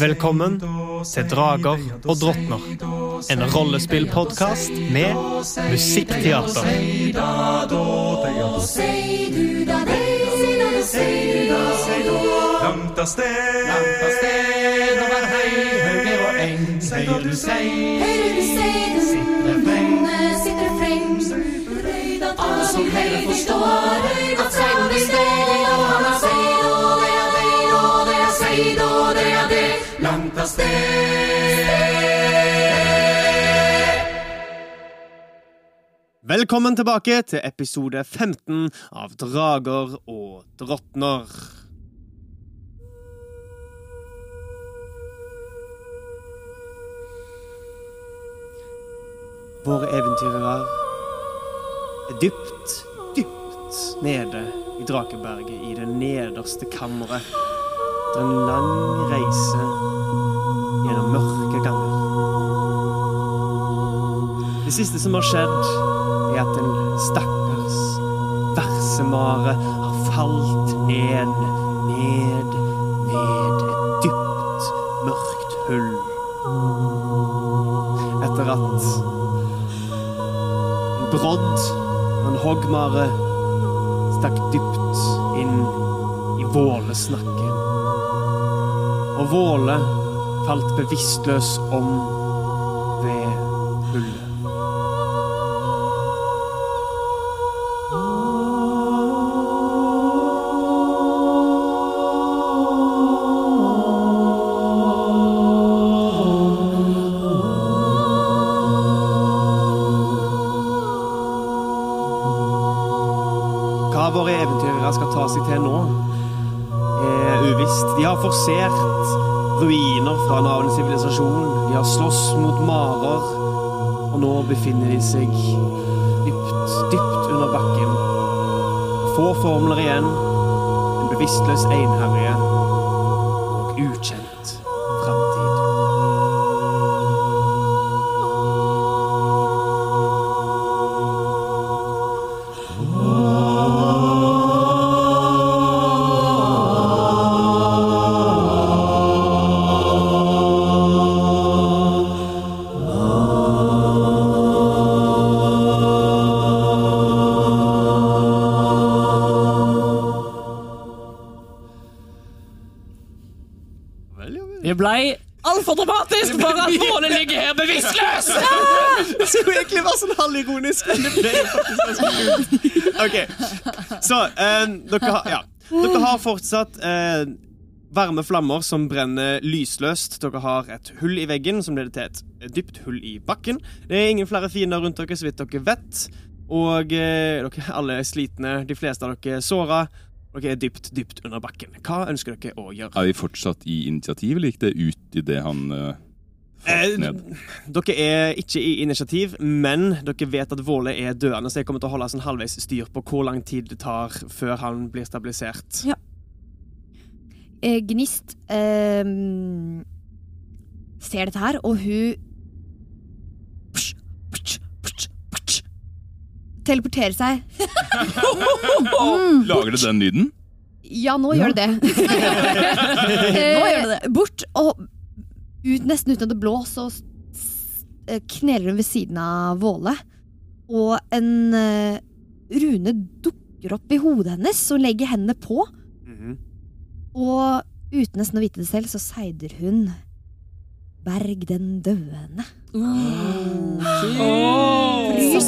Velkommen til Drager og drottner. En rollespillpodkast med musikkteater. Langt av sted, over hei, hauge og eng. Hører du sei, sei, sitter freng. sitter freng. Alle som hører forstår at seid av sted. Velkommen tilbake til episode 15 av Drager og drottner. Våre eventyrere er dypt, dypt nede i Drakeberget, i det nederste kammeret. Etter en lang reise gjennom mørke ganger. Det siste som har skjedd, er at en stakkars versemare har falt ned, ned, ned et dypt, mørkt hull. Etter at en brodd og en hoggmare stakk dypt inn i vålesnakken. Og Våle falt bevisstløs om ved hullet. Seg dypt, dypt under bakken. Få formler igjen. En bevisstløs einherje og ukjent altfor dramatisk for at Våle ligger her bevisstløs! Det skulle egentlig være sånn halvironisk, men det ble faktisk ganske kult. Ok, så eh, dere, har, ja. dere har fortsatt eh, varme flammer som brenner lysløst. Dere har et hull i veggen som leder til et dypt hull i bakken. Det er ingen flere fiender rundt dere, så vidt dere vet. Og eh, dere alle er slitne. De fleste av dere er såra. Dere er dypt, dypt under bakken. Hva ønsker dere å gjøre? Er vi fortsatt i initiativ, eller gikk det ut i det han uh, Eh, falt ned? Dere er ikke i initiativ, men dere vet at Våle er døende, så jeg kommer til å holde sånn halvveis styr på hvor lang tid det tar før han blir stabilisert. Eh, Gnist eh, ser dette her, og hun psh, psj. Teleporterer seg. Lager det den lyden? Ja, nå gjør det det. nå gjør det det. Bort og ut, nesten uten at det blå så eh, kneler hun ved siden av Våle. Og en eh, rune dukker opp i hodet hennes og legger hendene på. Mhm. Og uten nesten å vite det selv, så seider hun Berg den døende. Som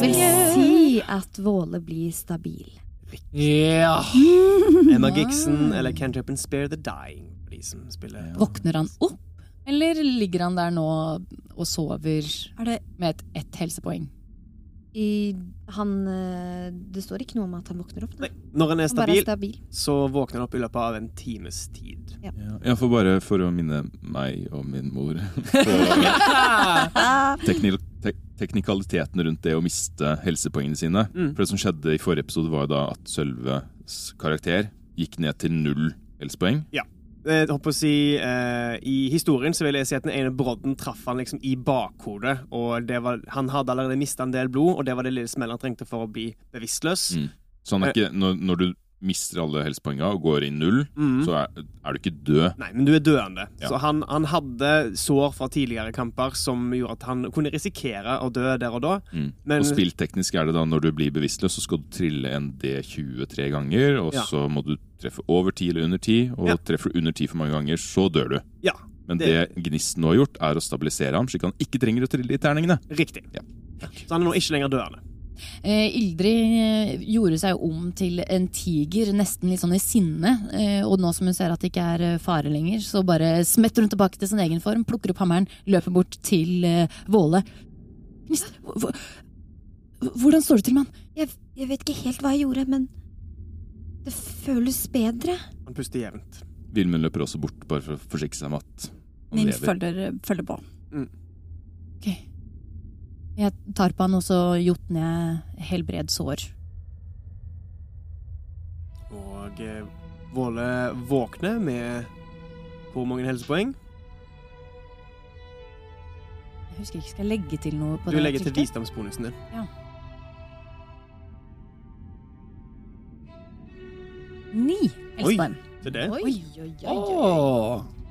vil si at Våle blir stabil. Ja. Emma Gixon eller Cantrippen Spare the Dying. De som spiller Våkner han opp, eller ligger han der nå og sover Er det med et ett helsepoeng? I, han eh, Det står ikke noe om at han våkner opp. Da. Nei, når han er Han er stabil, stabil. så våkner han opp i løpet av en times tid. Ja, ja, for bare for å minne meg og min mor på teknikaliteten rundt det å miste helsepoengene sine. Mm. For det som skjedde i forrige episode, var da at Sølves karakter gikk ned til null helsepoeng. Jeg håper å si, eh, I historien så vil jeg si at den ene brodden traff han liksom i bakhodet. og det var, Han hadde allerede mista en del blod, og det var det lille smellet han trengte for å bli bevisstløs. Mm. Så han er ikke, når, når du mister alle helsepoengene og går i null, Mm. så er, er du ikke død. Nei, men du er døende. Ja. Så han, han hadde sår fra tidligere kamper som gjorde at han kunne risikere å dø der og da. Mm. Men og spillteknisk er det da når du blir bevisstløs, så skal du trille en D23 ganger, og Ja. så må du treffe over 10 eller under 10, og Ja. treffer du under 10 for mange ganger, så dør du. Ja, Men det, det- Gnisten nå har gjort, er å stabilisere ham, slik han ikke trenger å trille i terningene. riktig. Ja. Så han er nå ikke lenger døende. Eh, Ildrid eh, gjorde seg om til en tiger, nesten litt sånn i sinne. Eh, og nå som hun ser at det ikke er fare lenger, så bare smetter hun tilbake til sin egen form, plukker opp hammeren, løper bort til eh, Våle. Hvordan står det til med han? Jeg, jeg vet ikke helt hva jeg gjorde, men det føles bedre. Han puster jevnt. Vilmund løper også bort, bare for å forsikre seg om at han Min lever. følger, følger på. Ok. Jeg tar på han, og så jotner jeg helbred sår. Og eh, Våle våkner med hvor mange helsepoeng? Jeg husker ikke, skal jeg legge til noe på Du det? legger til visdomsbonusen din. Ni helsepoeng. Til det. Oi, oi, oi. oi. Åh.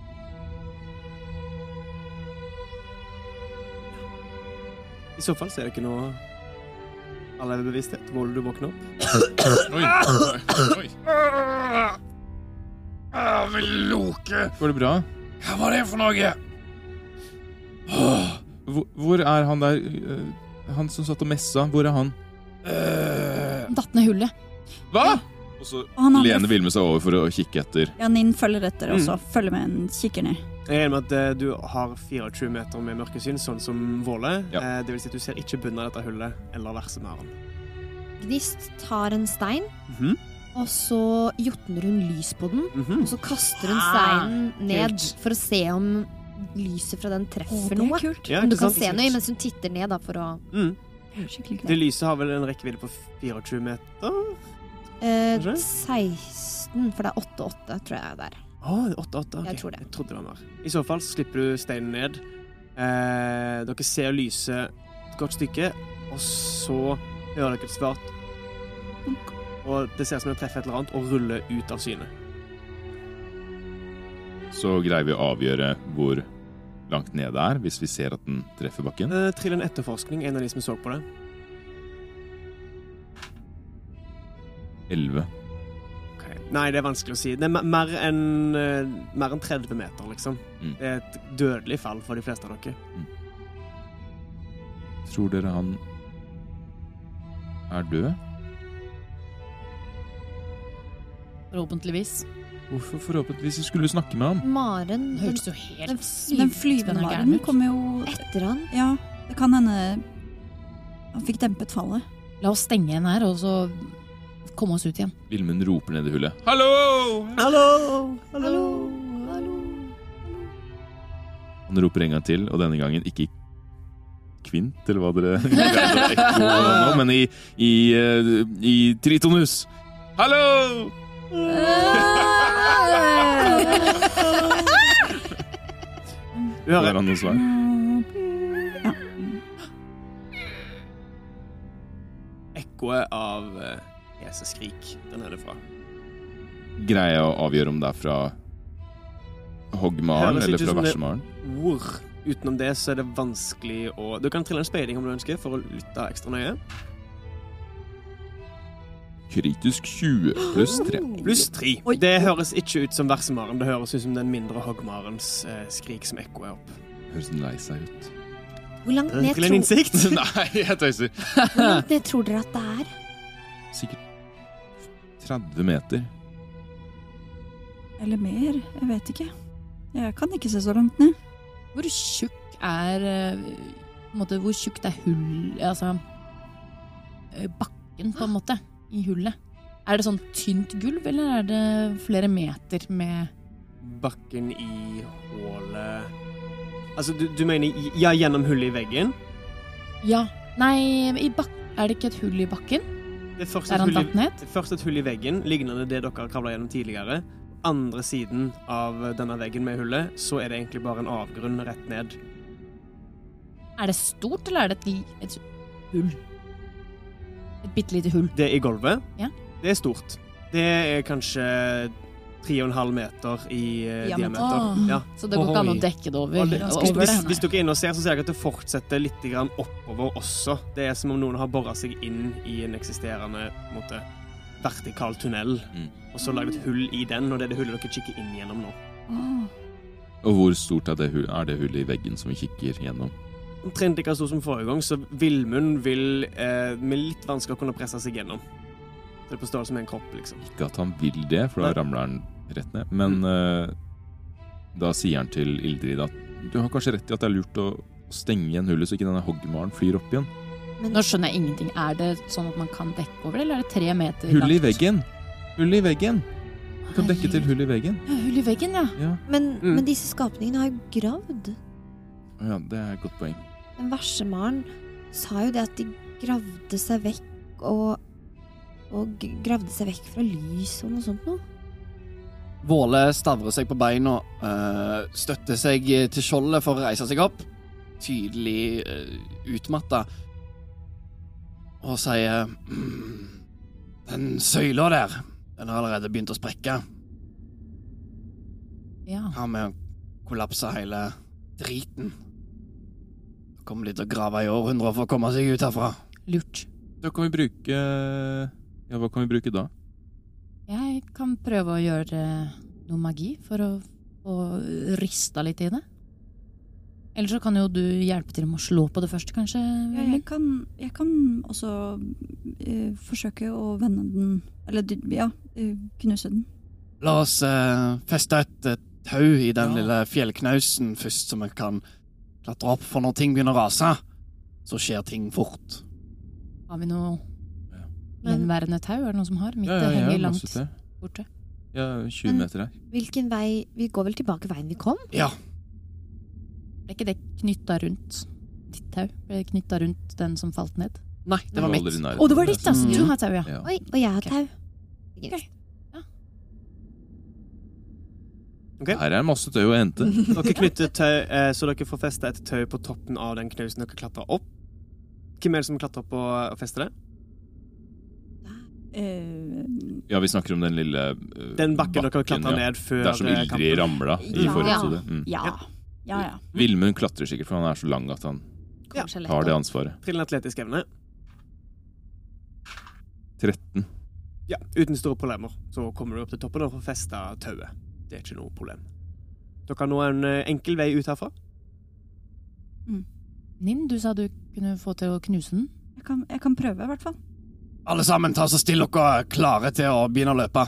I så fall så er det ikke noe Alle er bevissthet. må du våkne opp. Oi, oi, oi. Loke, Går det bra? hva var det for noe? Hvor, hvor er han der øh, Han som satt og messa, hvor er han? Eh, Han datt ned hullet. Hva?! Og så lener Vilme seg over for å kikke etter. Ja, Ninn følger etter Mm. også. Følger med en kikker ned. Jeg regner med at eh, du har 24 meter med mørkesyn, sånn som Våle. Ja. Eh, det vil si at du ser ikke bunnen av dette hullet eller verset med han. Gnist tar en stein, Mhm. og så jotner hun lys på den. Mhm. Og så kaster hun Ah, steinen ned kult. for å se om lyset fra den treffer det er noe. kult. Ja, Men du kan sant? se noe mens hun titter ned, da, for å Mm. Skikkelig Det lyset har vel en rekkevidde på 24 meter? eh, 16, for det er 8-8, tror jeg det er. Å, 8-8. ok. Jeg tror det. Jeg trodde det var mer. I så fall så slipper du steinen ned. Eh, dere ser lyset et godt stykke, og så hører dere et svart og det ser ut som det treffer et eller annet og ruller ut av syne. Så greier vi å avgjøre hvor langt ned det er, hvis vi ser at den treffer bakken. Eh, trill en etterforskning, en av de som så på det. 11. Nei, det er vanskelig å si. Det er mer enn en 30 meter, liksom. Mm. Det er et dødelig fall for de fleste av dere. Tror dere han er død? Forhåpentligvis. Hvorfor forhåpentligvis vi skulle snakke med ham? Maren høres jo helt Den flyvende Maren kommer jo etter han Ja, det kan hende han fikk dempet fallet. La oss stenge en her, og så komme oss ut igjen. Vilmund roper ned i hullet. Hallo! Hallo! Hallo, hallo. Han roper en gang til, og denne gangen ikke i kvint, eller hva dere ekko nå, men i, i, eh, i tritonus. Hallo! Hører han noe svar? Ekkoet av uh, den er det fra. Greier jeg å avgjøre om det er fra Hoggmaren eller fra Versemaren? Ord. Utenom det så er det vanskelig å Du kan trille en speiding om du ønsker, for å lytte ekstra nøye. Kritisk 20 pluss 3. Pluss 3. Det høres ikke ut som versemaren. Det høres ut som den mindre hoggmarens eh, skrik som ekkoer opp. Høres den lei seg ut. Hvor langt ned, Trill en tro, innsikt. Nei, jeg tøyser. hvor langt ned tror dere at det er? Sikkert 30 meter. Eller mer. Jeg vet ikke. Jeg kan ikke se så langt ned. Hvor tjukk er eh, på en måte, Hvor tjukt er hull Altså eh, bakken, på en måte, i hullet? Er det sånn tynt gulv, eller er det flere meter med Bakken i hullet Altså, du, du mener ja, gjennom hullet i veggen? Ja. Nei, i bak er det ikke et hull i bakken? Det er først et hull i Først et hull i veggen, lignende det dere har kravla gjennom tidligere. Andre siden av denne veggen med hullet, så er det egentlig bare en avgrunn rett ned. Er det stort, eller er det et, et hull? Et bitte lite hull. Det i gulvet, Ja. det er stort. Det er kanskje 3,5 meter i uh, Diameter. diameter. Ja. Så det går ikke an å dekke det over, det, over hvis, det? hvis, dere er inne og ser, så ser jeg at det fortsetter litt grann oppover også. Det er som om noen har bora seg inn i en eksisterende en måte, vertikal tunnel, Mm. og så lagd et hull i den, og det er det hullet dere kikker inn gjennom nå. Mm. Og hvor stort er det, er det hullet i veggen som vi kikker gjennom? Omtrent like stor som forrige gang, så Villmund vil eh, med litt vansker kunne presse seg gjennom. Så det er på størrelse med en kopp, liksom. Ikke at han vil det, for da Nei. ramler han rett ned. Men eh, da sier han til Ildrid at du har kanskje rett i at det er lurt å stenge igjen hullet, så ikke denne hoggmaren flyr opp igjen. Men Nå skjønner jeg ingenting. Er det sånn at man kan dekke over det, eller er det tre meter Hullet i langt? veggen! Hullet i veggen! Du kan dekke til hullet i veggen. Ja, hull i veggen, ja. Ja. Men, Mm. men disse skapningene har jo gravd. ja, det er et godt poeng. Den versemaren sa jo det at de gravde seg vekk og Og gravde seg vekk fra lys og noe sånt noe. Våle stavrer seg på beina, uh, støtter seg til skjoldet for å reise seg opp. Tydelig uh, utmatta. Og sier «Mm, Den søyla der, den har allerede begynt å sprekke. ja. Har vi kollapsa hele driten. Kommer de til å grave i århundrer for å komme seg ut herfra. Lurt. Da kan vi bruke Ja, hva kan vi bruke da? Jeg kan prøve å gjøre noe magi for å få rista litt i det. Eller så kan jo du hjelpe til med å slå på det først, kanskje? Ja, jeg, kan, jeg kan også uh, forsøke å vende den Eller ja, uh, knuse den. La oss uh, feste et tau i den Ja. lille fjellknausen først, så vi kan klatre opp. For når ting begynner å rase, så skjer ting fort. Har vi noe. Gjenværende tau? Er det noen som har? Mitt Ja, ja, ja, henger langt borte. Ja, 20 Men- meter her. Hvilken vei Vi går vel tilbake veien vi kom? Ja, Ble ikke det knytta rundt ditt tau? Ble det knytta rundt den som falt ned? nei, det var mitt. Å, oh, det var ditt, altså! Du har tau, ja. Ja. Oi, og jeg har Ok. tau. okay. Okay. Her er masse tau å hente. Dere knytter tau, eh, så dere får feste et tau på toppen av den knausen dere klatrer opp. Hvem er det som klatrer opp og fester det? Eh, Ja, vi snakker om den lille uh, Den bakken dere klatra ja. ned før Der som eh, Ildrid ramla i Ja. forrige episode. Mm. ja. Ja, ja. Vilmund klatrer sikkert, for han er så lang at han tar det ansvaret. Trill en atletisk evne. 13. Ja, uten store problemer. Så kommer du opp til toppen og får festa tauet. Det er ikke noe problem. Dere har nå en enkel vei ut herfra. Ninn, du sa du kunne få til å knuse den. Jeg kan, jeg kan prøve, i hvert fall. Alle sammen, ta så still dere klare til å begynne å løpe.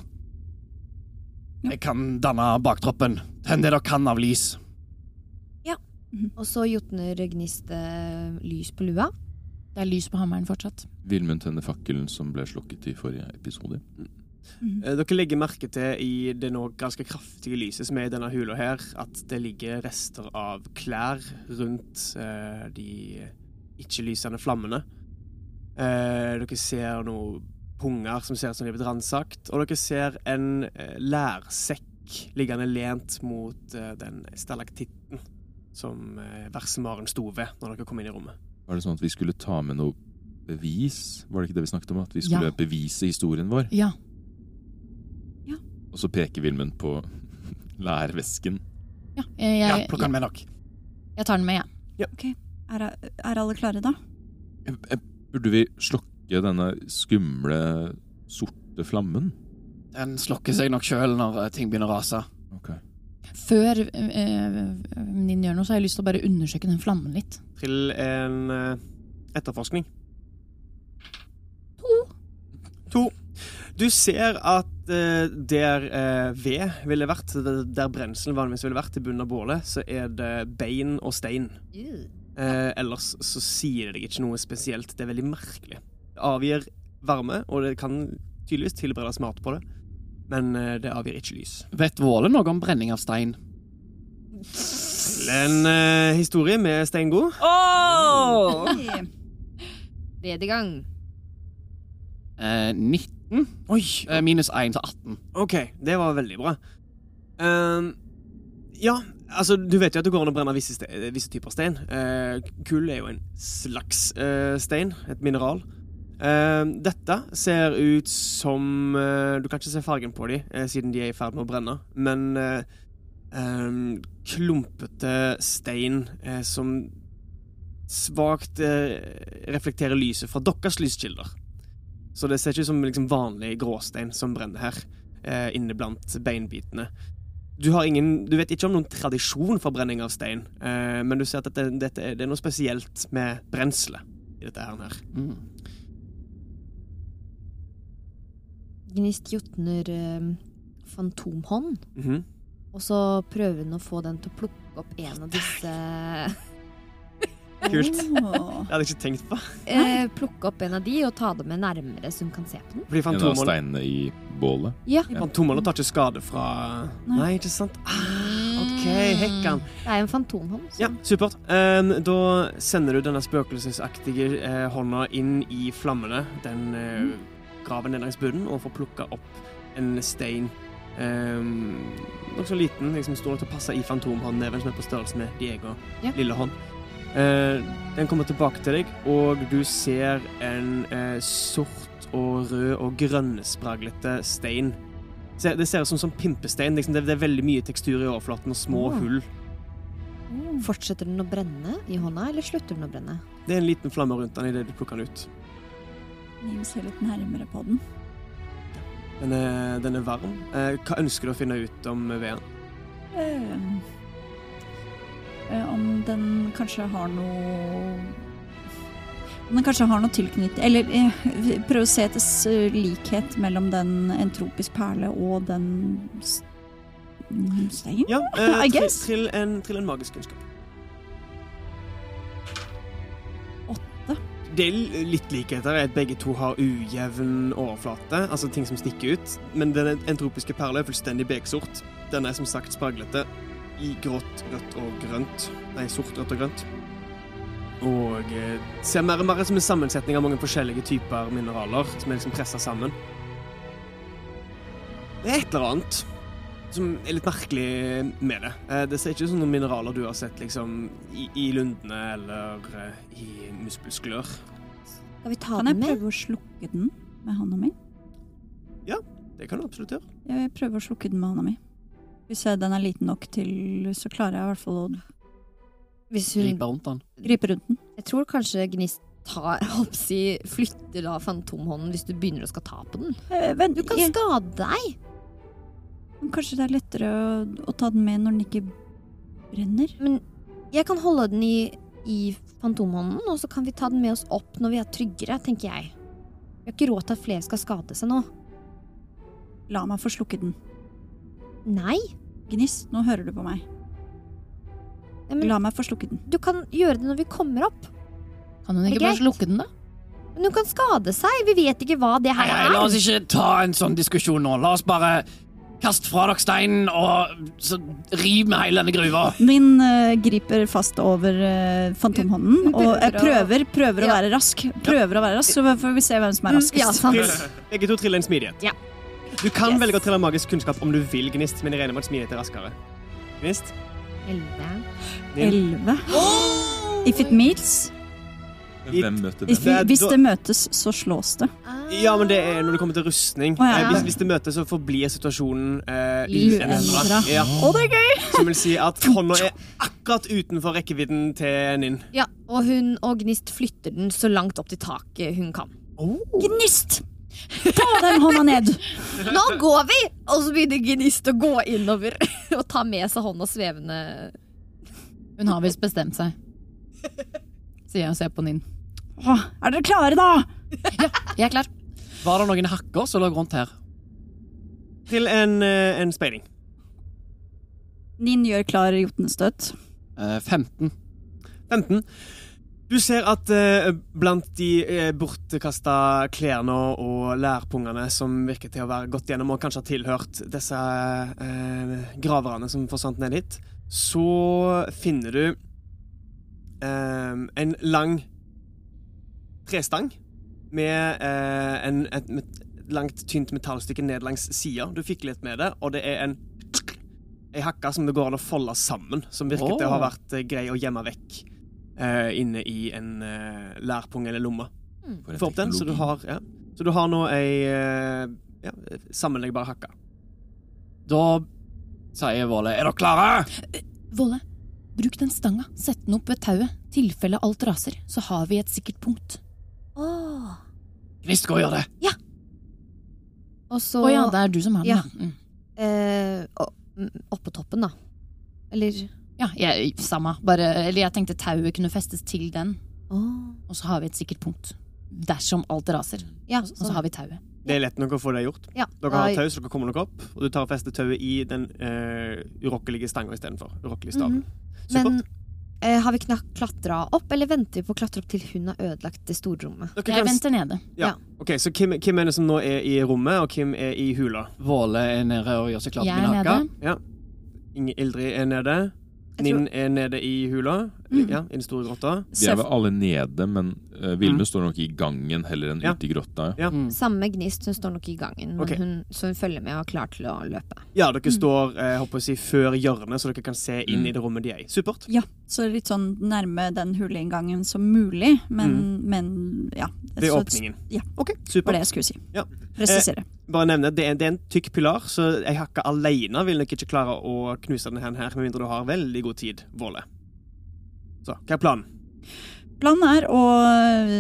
Jeg kan danne baktroppen. Tenn det dere kan av lys. Ja. Og så jotner Gnist eh, lys på lua. Det er lys på hammeren fortsatt. Vilmund tenner fakkelen som ble slukket i forrige episode. Mm -hmm. Dere legger merke til i det nå ganske kraftige lyset som er i denne hula her, at det ligger rester av klær rundt eh, de ikke-lysende flammene. Eh, dere ser noen punger som ser ut som de er blitt ransakt, og dere ser en eh, lærsekk liggende lent mot eh, den stalaktitten som eh, versemaren sto ved når dere kom inn i rommet. Var det sånn at vi skulle ta med noe bevis? Var det ikke det vi snakket om? At vi skulle Ja. bevise historien vår? Ja. Og så peker Vilmund på lærvesken. ja jeg, Ja, jeg, plukk den med dere. jeg tar den med, jeg. Er, er alle klare, da? Jeg, eh, Burde vi slokke denne skumle, sorte flammen? Den slokker seg nok sjøl når eh, ting begynner å rase. Ok. Før eh, Ninn gjør noe, så har jeg lyst til å bare undersøke den flammen litt. Trill en eh, etterforskning. To. To. Du ser at eh, der eh, ved ville vært, der brenselen vanligvis ville vært i bunnen av bålet, så er det bein og stein. Eh, ellers så sier det deg ikke noe spesielt. Det er veldig merkelig. Det avgir varme, og det kan tydeligvis tilberedes mat på det, men eh, det avgir ikke lys. Vet Våle noe om brenning av stein? En eh, historie med Steingo. Åh! Tredje gang. Eh, 19 Oi! eh, minus 1 så 18. OK, det var veldig bra. Ehm, ja, altså, du vet jo at det går an å brenne visse, ste visse typer stein. Uh, kull er jo en slags uh, stein, et mineral. Uh, dette ser ut som Du kan ikke se fargen på dem, siden de er i ferd med å brenne, men klumpete stein som svakt reflekterer lyset fra deres lyskilder. Så det ser ikke ut som liksom, vanlig gråstein som brenner her, inne blant beinbitene. Du, har ingen, du vet ikke om noen tradisjon for brenning av stein, eh, men du ser at dette, dette er, det er noe spesielt med brenselet i dette her. Mm. Gnist jotner eh, fantomhånd, -hmm. og så prøver hun å få den til å plukke opp en av disse Kult. Jeg hadde ikke tenkt på. eh, Plukke opp en av de og ta det med nærmere, så hun kan se på den. Fordi En av steinene i bålet. Ja, fantomene tar ikke skade fra Nei. Nei, ikke sant? Ah, OK, hekkan. det er jo en fantomhånd. så- Ja, supert. Eh, da sender du denne spøkelsesaktige eh, hånda inn i flammene. Den eh, graver ned langs bunnen og får plukka opp en stein. Um, Nokså liten, liksom stor nok til å passe i fantomhåndneven, som er på størrelse med Diego Ja. lille hånd. Eh, den kommer tilbake til deg, og du ser en eh, sort og rød og grønnspraglete stein. Det ser ut som, som pimpestein. Liksom det, det er veldig mye tekstur i overflaten og små oh. hull. Fortsetter den å brenne i hånda, eller slutter den å brenne? Det er en liten flamme rundt den idet du plukker den ut. Nim ser litt nærmere på den. Den er, den er varm. Eh, hva ønsker du å finne ut om veden? Eh, om den kanskje har noe Om den kanskje har noe tilknytt Eller prøve prøv å se etter likhet mellom den entropisk perle og den steinen. Ja, eh, I guess. til, en, til en magisk kunnskap. Det er litt likheter. er at Begge to har ujevn overflate, altså ting som stikker ut. Men den entropiske perla er fullstendig beksort. Den er som sagt spraglete i grått, rødt og grønt. Nei, sort, rødt og grønt. Og eh, ser mer og mer som en sammensetning av mange forskjellige typer mineraler som er liksom pressa sammen. Det er et eller annet som er litt merkelig med det. Eh, Det ser ikke ut som noen mineraler du har sett liksom i, i lundene eller eh, i muskelsklør. Skal vi ta Kan jeg den med? prøve å slukke den med hånda mi? Det kan du absolutt gjøre. Jeg prøver å slukke den med hånda mi. Hvis jeg, den er liten nok til, så klarer jeg i hvert fall å Hvis hun Gripe rundt den. gripe rundt den. Jeg tror kanskje Gnist tar, holdt på å si, flytter da fantomhånden hvis du begynner å skal ta på den. Eh, vent, Du kan jeg- skade deg! Men Kanskje det er lettere å, å ta den med når den ikke brenner? Men jeg kan holde den i, i fantomhånden, og så kan vi ta den med oss opp når vi er tryggere, tenker jeg. Vi har ikke råd til at flere skal skade seg nå. La meg få slukke den. Nei, Gnist, nå hører du på meg. Ja, men La meg få slukke den. du kan gjøre det når vi kommer opp. Kan hun Er ikke bare slukke den, da? Men hun kan skade seg, vi vet ikke hva det her nei, la oss er. ikke ta en sånn diskusjon nå. La oss bare kaste fra dere steinen og så riv med hele denne gruva. Min uh, griper fast over uh, fantomhånden, og jeg prøver prøver, å være rask. Prøver å være rask, så får vi se hvem som er raskest. Ja. Begge to triller en smidighet. Ja. Du kan Yes. velge å trille magisk kunnskap om du vil, Gnist, men jeg regner med at smidighet er raskere. Gnist? Elleve. Elleve. If it meets Hvem møter hvem? Hvis det møtes, så slås det. Ja, men det er når det kommer til rustning. Oh, ja. Eh, hvis, hvis det møtes, så forblir situasjonen eh, uendra. Ja. Å, det er gøy! Som vil si at hånda er akkurat utenfor rekkevidden til Ninn. Ja, og hun og Gnist flytter den så langt opp til taket hun kan. Gnist! Ta den hånda ned! Nå går vi! Og så begynner Gnist å gå innover og ta med seg hånda svevende. Hun har visst bestemt seg. Sier jeg og ser på Ninn. Åh, er dere klare, da? Ja, Jeg er klar. Var det noen hakker som lå rundt her? Til en, eh, en speiling. Nin gjør klar jotnestøt. Eh, 15. 15. Du ser at eh, blant de eh, bortkasta klærne og lærpungene som virker til å være gått gjennom og kanskje har tilhørt disse eh, graverne som forsvant ned hit, så finner du eh, en lang trestang med eh, en, et, et langt, tynt metallstykke ned langs sida. Du fikk litt med det, og det er en ei hakke som det går an å folde sammen, som virker til å ha vært eh, grei å gjemme vekk eh, inne i en eh, lærpung eller lomme. For en Få opp den, så du har, ja. så du har nå ei eh, ja, sammenleggbar hakke. Da sier Våle Er dere klare? Våle, bruk den stanga. Sett den opp ved tauet. Tilfelle alt raser, så har vi et sikkert punkt. Åh. Gnist, gå og gjør det. Ja. Og så Å ja, det er du som har den, Ja. ja. Mm. eh, mm, Oppå toppen, da. Eller Ja, jeg, samme. Bare, eller jeg tenkte tauet kunne festes til den, Oh. og så har vi et sikkert punkt. Dersom alt raser. Ja, Og så har vi tauet. Det er lett nok å få det gjort. ja. Dere har tau, så dere kommer nok opp, og du tar og fester tauet i den uh, urokkelige stanga istedenfor. Urokkelig staven. Supert. Men uh, har vi klatra opp, eller venter vi på å klatre opp til hun har ødelagt det storrommet? Dere Jeg kan venter nede. ja. ja. Ok, Så hvem, hvem er det som nå er i rommet, og hvem er i hula? Våle er nede og gjør seg klar til min hakke. nede. Ja. Inge Ildrid er nede. Ninn er nede i hula. Mm. Ja, I den store grotta. Vi er vel alle nede, men uh, Vilme Mm. står nok i gangen heller enn Ja. ute i grotta. Ja. Mm. Samme gnist, hun står nok i gangen, men Ok. hun, så hun følger med og er klar til å løpe. Ja, dere står jeg håper å si, før hjørnet, så dere kan se inn Mm. i det rommet de er i. Supert. Ja, så litt sånn nærme den huleinngangen som mulig, men, men ja. Ved så- åpningen. Ja. Ok, Det var det jeg skulle si. Ja. Presisere. Bare nevne, det er, det er en tykk pilar, så ei hakke alene vil nok ikke klare å knuse denne her, med mindre du har veldig god tid, Våle. Så, hva er planen? Planen er å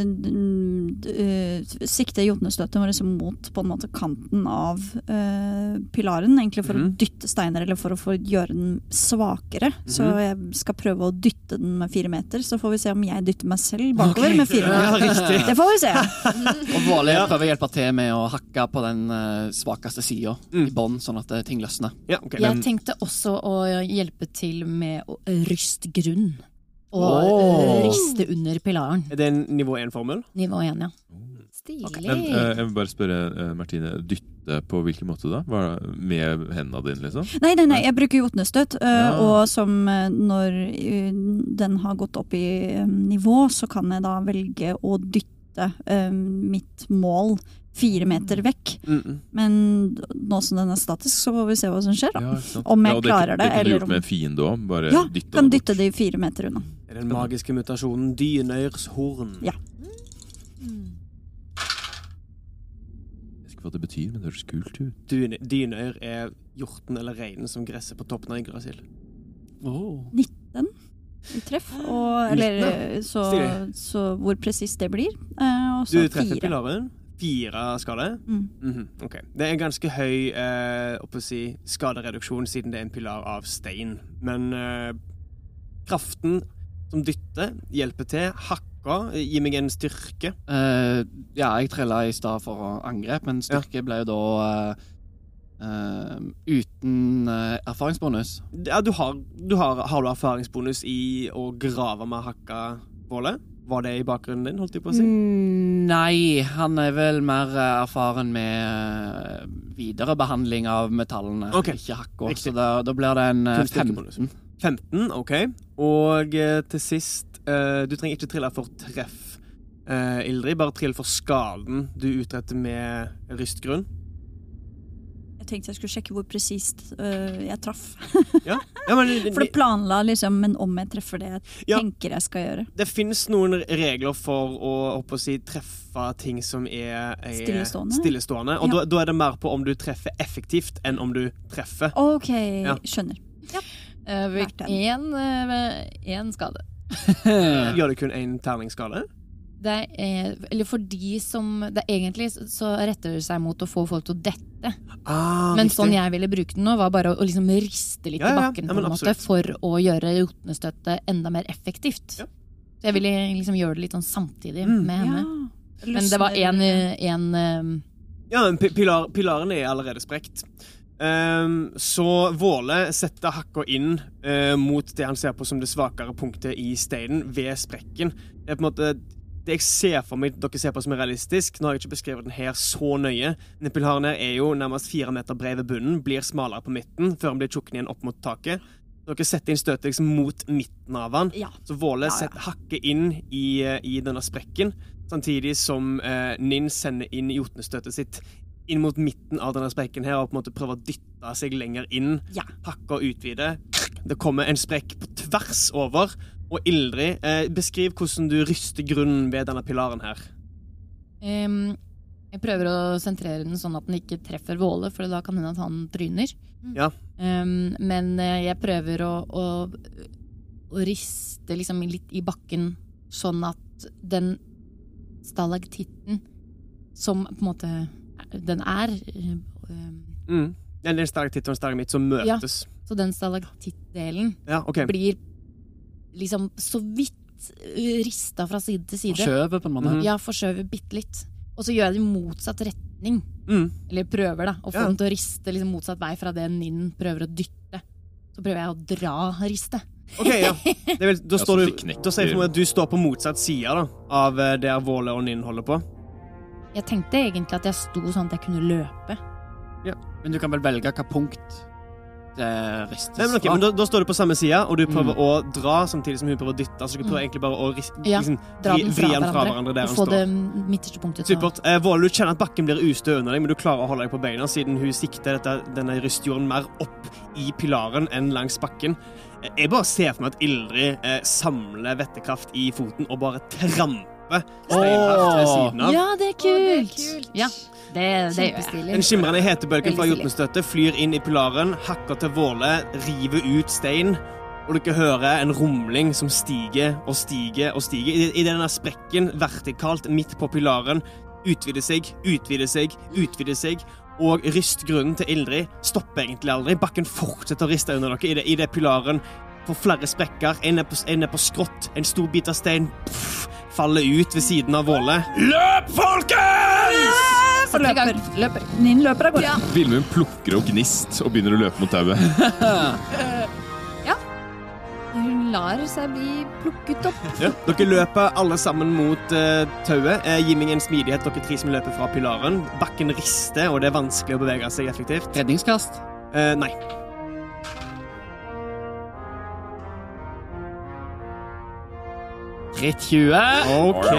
mm, eh, sikte jotnestøtet vårt liksom mot på en måte kanten av eh, pilaren, egentlig for mm. å dytte steiner, eller for å få gjøre den svakere. Så Mhm. jeg skal prøve å dytte den med fire meter, så får vi se om jeg dytter meg selv bakover med fire meter. Ja, Det får vi se. Og Våle prøver å hjelpe til med å hakke på den svakeste sida Mm. i bånn, sånn at ting løsner. Ja, okay. Jeg tenkte også å hjelpe til med å ryste grunn. Og oh. riste under pilaren. Er det en nivå 1-formel? Nivå 1, ja. Stilig. Men uh, jeg vil bare spørre uh, Martine, dytte på hvilken måte da? Var det med hendene dine, liksom? Nei, nei, nei, jeg bruker jotnestøt, Uh, Ja. og som eh, når eh, den har gått opp i eh, nivå, så kan jeg da velge å dytte eh, mitt mål fire meter vekk. Mm -mm. Men nå som den er statisk, så får vi se hva som skjer. Da. Ja. Om jeg ja, det, klarer det, Det kunne du gjort om- med en fiende òg. Bare Ja, dytte kan det dytte de fire meter unna. Er den magiske mutasjonen dynøyers horn? Ja. Jeg ikke hva det betyr, men det høres kult ut. Dyne, dynøyr er hjorten eller reinen som gresser på toppen av Yggdrasil. Oh. 19 i treff. Og, eller så, så hvor presist det blir. Eh, og Du treffer pilaren. Fire skade. Mm. Mm -hmm. okay. Det er en ganske høy eh, si, skadereduksjon siden det er en pilar av stein. Men eh, kraften som dytter, hjelper til. Hakker. gir meg en styrke. Uh, ja, jeg trilla i stad for angrep, men styrke ble jo da eh, eh, uten uh, erfaringsbonus. Ja, du har, du har, har du erfaringsbonus i å grave med hakka bålet? Var det i bakgrunnen din, holdt jeg på å si? Mm, Nei, han er vel mer eh, erfaren med videre viderebehandling av metallene, okay. ikke hakka. Så da, da blir det en eh, 15. 15, OK. Og uh, til sist Du trenger ikke trille for treff, Ildrid. Bare trill for skaden du utretter med rystgrunn. Jeg tenkte jeg skulle sjekke hvor presist øh, jeg traff. Ja, men For det planla liksom, men om jeg treffer det jeg Ja. tenker jeg skal gjøre. Det finnes noen regler for å, å si, treffe ting som er, er Stillestående? stillestående. Og da, da er det mer på om du treffer effektivt enn om du treffer. OK, Ja. skjønner. Ja. Verdt den. En, eh, skade. Gjør det kun én terningsskade? Er, eller for de som det er Egentlig så- retter det seg mot å få folk til å dette. Ah, Men riktig. sånn jeg ville brukt den nå, var bare å, å liksom riste litt Ja, ja, i ja. bakken Ja, på en måte, for å gjøre jotnestøtet enda mer effektivt. Ja. Så jeg ville liksom gjøre det litt sånn samtidig Mm. med henne. Ja. Men det var én en, en, Ja, pilar, pilaren er allerede sprekt. Um, så Våle setter hakka inn uh, mot det han ser på som det svakere punktet i steinen, ved sprekken. Det er på en måte det jeg ser for meg dere ser på som er realistisk. Nå har jeg ikke beskrevet den her så nøye. Pilaren her er jo nærmest fire meter bred ved bunnen, blir smalere på midten før den blir tjukken igjen opp mot taket. Dere setter inn støtet liksom mot midten av den. Ja. Så Våle Ja, ja. hakker inn i, eh, i denne sprekken, samtidig som eh, Ninn sender inn jotnestøtet sitt inn mot midten av denne sprekken her og på en måte prøver å dytte seg lenger inn. Hakke og utvide. Det kommer en sprekk på tvers over. Og Ildrid, eh, beskriv hvordan du ryster grunnen ved denne pilaren her. Um, jeg prøver å sentrere den sånn at den ikke treffer Våle, for da kan det hende at han tryner. Ja. Um, men eh, jeg prøver å, å, å riste liksom litt i bakken, sånn at den stalaktitten som på en måte den er um, Mm. En stalaktitt og en stalagmitt som Ja. Så den stalaktittdelen Ja, okay. blir liksom så vidt eh, rista fra side til side. Forskjøver på en måte. Mm. Ja, forskjøver bitte litt. Og så gjør jeg det i motsatt retning. Mm. Eller prøver, da. Å få Ja. den til å riste liksom motsatt vei fra det Ninn prøver å dytte. Så prøver jeg å dra ristet. OK, ja. Det vel, da, står du, da sier du at du står på motsatt side da, av det der Våle og Ninn holder på. Jeg tenkte egentlig at jeg sto sånn at jeg kunne løpe. Men du kan vel velge hvilket punkt det ristes Nei, men ok, fra. men da, da står du på samme side, og du prøver å dra samtidig som hun prøver å dytte. Så du prøver egentlig bare å ris- Ja, liksom, Dra vri, den vri fra den fra hverandre, der og få står. det midterste punktet. Supert. Eh, Våle, du kjenner at bakken blir ustø under deg, men du klarer å holde deg på beina siden hun sikter dette, denne rystjorden mer opp i pilaren enn langs bakken. Eh, Jeg bare ser for meg at Ildrid eh, samler vettekraft i foten og bare tramper steinhardt ved siden av. Ja, det er kult! Ja, det, det gjør jeg. Den skimrende hetebølgen fra jotnestøtet flyr inn i pilaren, hakker til Våle, river ut stein, og dere hører en rumling som stiger og stiger og stiger. I, i denne sprekken, vertikalt midt på pilaren, utvider seg, utvider seg, utvider seg. Og rystgrunnen til Ildrid stopper egentlig aldri. Bakken fortsetter å riste under dere i det pilaren får flere sprekker. En er på, en er på skrått. En stor bit av stein pff, faller ut ved siden av Våle. Løp, folkens! Setter. Løper. løper. Ninn løper av gårde. Vilmund plukker opp gnist og begynner å løpe mot tauet. ja. Hun lar seg bli plukket opp. Ja. Dere løper alle sammen mot uh, tauet. Eh, gi meg en smidighet, dere tre som løper fra pilaren. Bakken rister, og det er vanskelig å bevege seg effektivt. Redningskast. Uh, nei. Ritt 20. OK.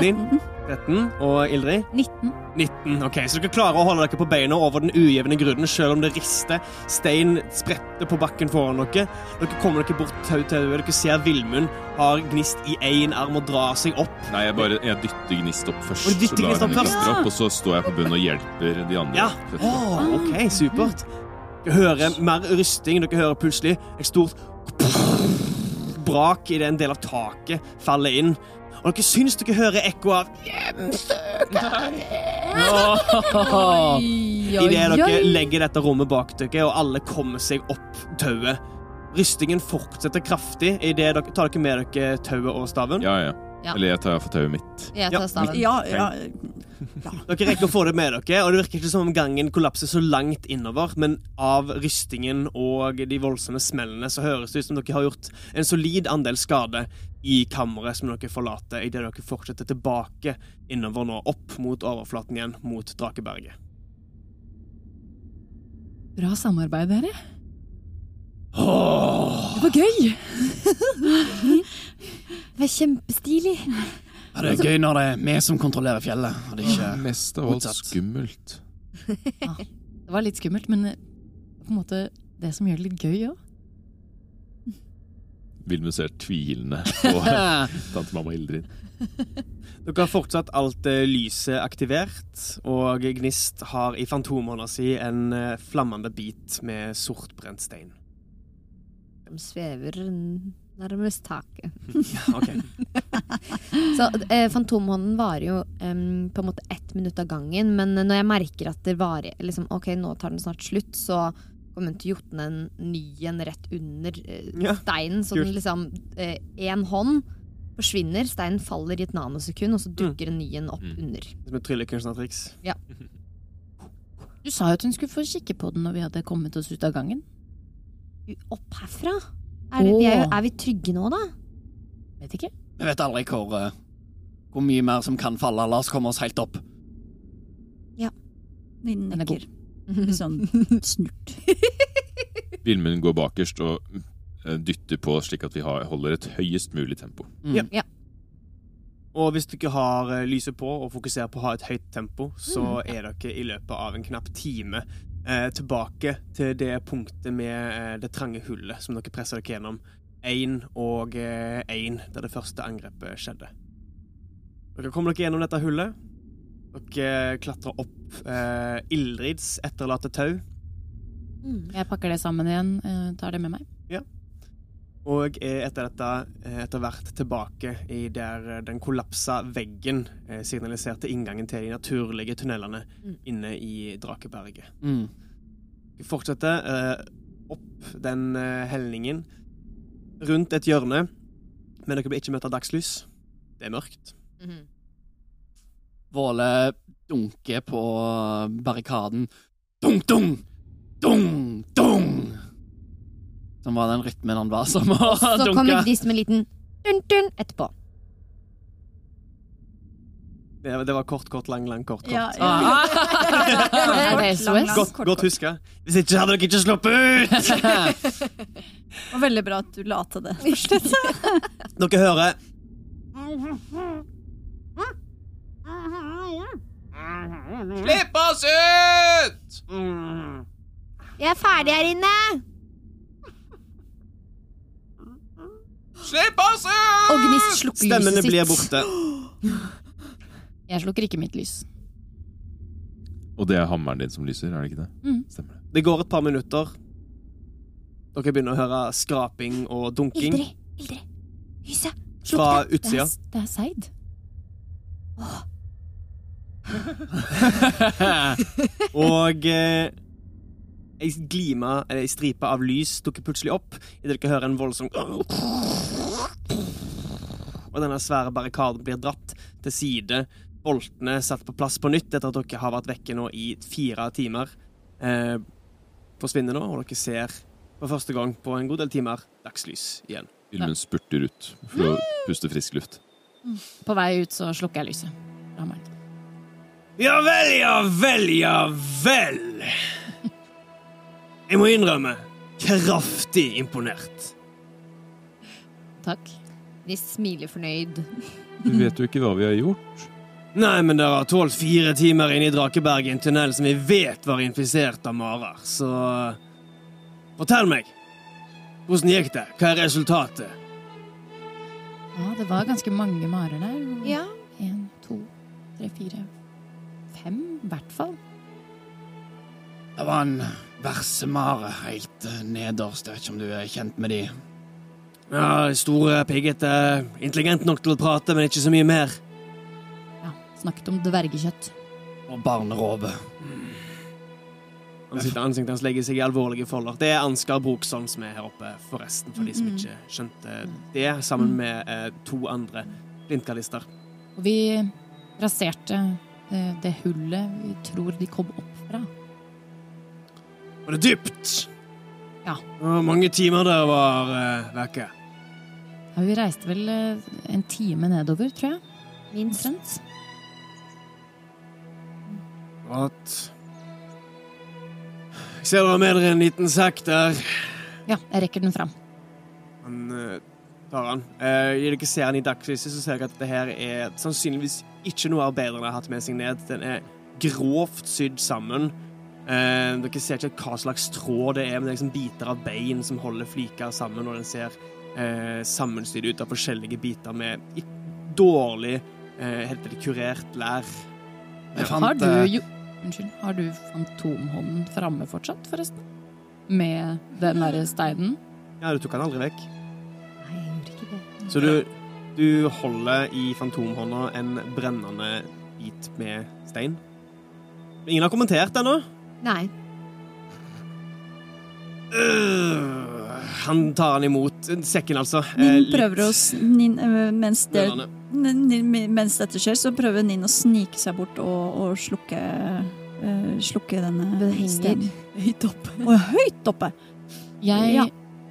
Linn. 13. Og Ildrid? 19. 19. ok, Så dere klarer å holde dere på beina over den ujevne grunnen, selv om det rister. Stein spretter på bakken foran dere. Dere kommer dere bort tau til tauet. Dere ser Villmund har gnist i én arm og drar seg opp. Nei, jeg bare jeg dytter gnist opp først. Og du dytter Gnist opp først? opp, og så står jeg på bunnen og hjelper de andre. Ja. Oh, OK, supert. Dere hører mer rysting. Dere hører plutselig et stort brak idet en del av taket faller inn. Og dere syns dere hører ekko av Idet dere legger dette rommet bak dere, og alle kommer seg opp tauet. Rystingen fortsetter kraftig idet dere tar dere med dere tauet og staven. Ja, ja. Ja. Eller jeg tar iallfall tauet mitt. Jeg Ja, tar staven. Ja, ja. Dere rekker å få det med dere, og det virker ikke som om gangen kollapser så langt innover, men av rystingen og de voldsomme smellene så høres det ut som dere har gjort en solid andel skade i kammeret som dere forlater idet dere fortsetter tilbake innover nå, opp mot overflaten igjen, mot Drakeberget. Bra samarbeid, dere. Det var gøy! Det var kjempestilig. Ja, det er gøy når det er vi som kontrollerer fjellet, og det er ikke Mest av alt motsatt. skummelt. Det var litt skummelt, men eh, på en måte det som gjør det litt gøy òg. Vilmund ser tvilende på tante mamma Ildrid. Dere har fortsatt alt eh, lyset aktivert, og Gnist har i fantomhånda si en eh, flammende bit med sortbrent stein. De svever nærmest taket. Så eh, Fantomhånden varer jo um, på en måte ett minutt av gangen, men når jeg merker at det varer liksom, Ok, nå tar den snart slutt, så kommer hun til å jotne en ny en rett under eh, Ja, steinen. Så kult. den liksom Én hånd forsvinner. Steinen faller i et nanosekund, og så dukker en ny en opp Mm. under. Som et tryllekunstnertriks. Du sa jo at hun skulle få kikke på den når vi hadde kommet oss ut av gangen. Opp herfra? Er, det, vi er, er vi trygge nå, da? Vet ikke. Vi vet aldri hvor, eh, hvor mye mer som kan falle. La oss komme oss helt opp. Ja. Den er nikker. Sånn snurt. Vilmund går bakerst og eh, dytter på slik at vi har, holder et høyest mulig tempo. Mm. Ja. Og hvis dere har eh, lyset på og fokuserer på å ha et høyt tempo, så er dere i løpet av en knapp time eh, tilbake til det punktet med eh, det trange hullet som dere presser dere gjennom. Én og én, der det første angrepet skjedde. Dere kommer dere gjennom dette hullet. Dere klatrer opp eh, Ildrids etterlatte tau. Jeg pakker det sammen igjen, eh, tar det med meg. Og er etter dette eh, etter hvert tilbake i der eh, den kollapsa veggen eh, signaliserte inngangen til de naturlige tunnelene Mm. inne i Drakeberget. Mm. Vi fortsetter eh, opp den helningen rundt et hjørne, men dere blir ikke møtt av dagslys. Det er mørkt. Våle dunker på barrikaden. Dung, dung! Dung, dung! Som var den rytmen han var som å Så kommer dunke. Gnist med en liten dun-dun etterpå. Det, det var kort, kort, lang, lang, kort, kort. Ja, Ah. Er SOS? Godt, godt huska. Hvis ikke hadde dere ikke sluppet ut! Det var veldig bra at du la til det. først. Dere hører Slipp oss ut! Jeg er ferdig her inne! Slipp oss ut! Og Gnist slukker Stemmene lyset sitt. blir borte. Jeg slukker ikke mitt lys. Og det er hammeren din som lyser, er det ikke det? Mm. Stemmer det. Det går et par minutter. Dere begynner å høre skraping og dunking Ildrid, Ildrid, lyset! fra Det utsida. er, det er Seid. Og eh, ei glime, eller ei stripe av lys dukker plutselig opp idet dere hører en voldsom Og denne svære barrikaden blir dratt til side. Boltene satt på plass på nytt etter at dere har vært vekke nå i fire timer. Eh, forsvinner nå, og dere ser for første gang på en god del timer dagslys igjen. Vilmund spurter ut for å puste frisk luft. På vei ut så slukker jeg lyset. Hammeren. Ja vel, ja vel, ja vel. Jeg må innrømme kraftig imponert. Takk. Gnist smiler fornøyd. Du vet jo ikke hva vi har gjort. Nei, men dere har tålt fire timer inne i Drakeberg i en tunnel som vi vet var infisert av marer, så Fortell meg. Hvordan gikk det? Hva er resultatet? Ja, det var ganske mange marer der. Ja. En, to, tre, fire, fem i hvert fall. Det var en versemare helt eh, nederst. Jeg vet ikke om du er kjent med de. Ja, store, piggete, intelligent nok til å prate, men ikke så mye mer. Ja, Snakket om dvergekjøtt. Og barnerove. Ansiktet, ansiktet hans legger seg i alvorlige folder. Det er Ansgar Brokson som er her oppe, forresten, for de som ikke skjønte det, sammen med eh, to andre blindkallister. Og vi raserte eh, det hullet vi tror de kom opp fra. Var det dypt? Ja. Og mange timer dere var eh, vekke. Ja, vi reiste vel eh, en time nedover, tror jeg. Minst. At Jeg ser dere har med dere en liten sekk der. Ja, jeg rekker den fram. Han uh, tar han. Uh, I dere ser den i dagslyset, så ser dere at dette her er sannsynligvis ikke noe arbeiderne har hatt med seg ned. Den er grovt sydd sammen. Uh, dere ser ikke hva slags tråd det er, men det er liksom biter av bein som holder fliker sammen, og den ser uh, sammenstyrt ut av forskjellige biter med i dårlig, eh, helt det kurert lær. Jeg fant, Har du eh, jo Unnskyld, har du fantomhånden framme fortsatt, forresten? Med den derre steinen? Ja, du tok den aldri vekk. Nei, jeg gjorde ikke det. Så du, du holder i fantomhånda en brennende bit med stein. Ingen har kommentert ennå. Nei. Uh, han tar han imot sekken, altså. Nin Eh, prøver å nin, øh, mens, det, mens dette skjer, så prøver Nin å snike seg bort og, og slukke uh, Slukke denne Den stenen. høyt oppe. Og høyt oppe! Jeg Ja.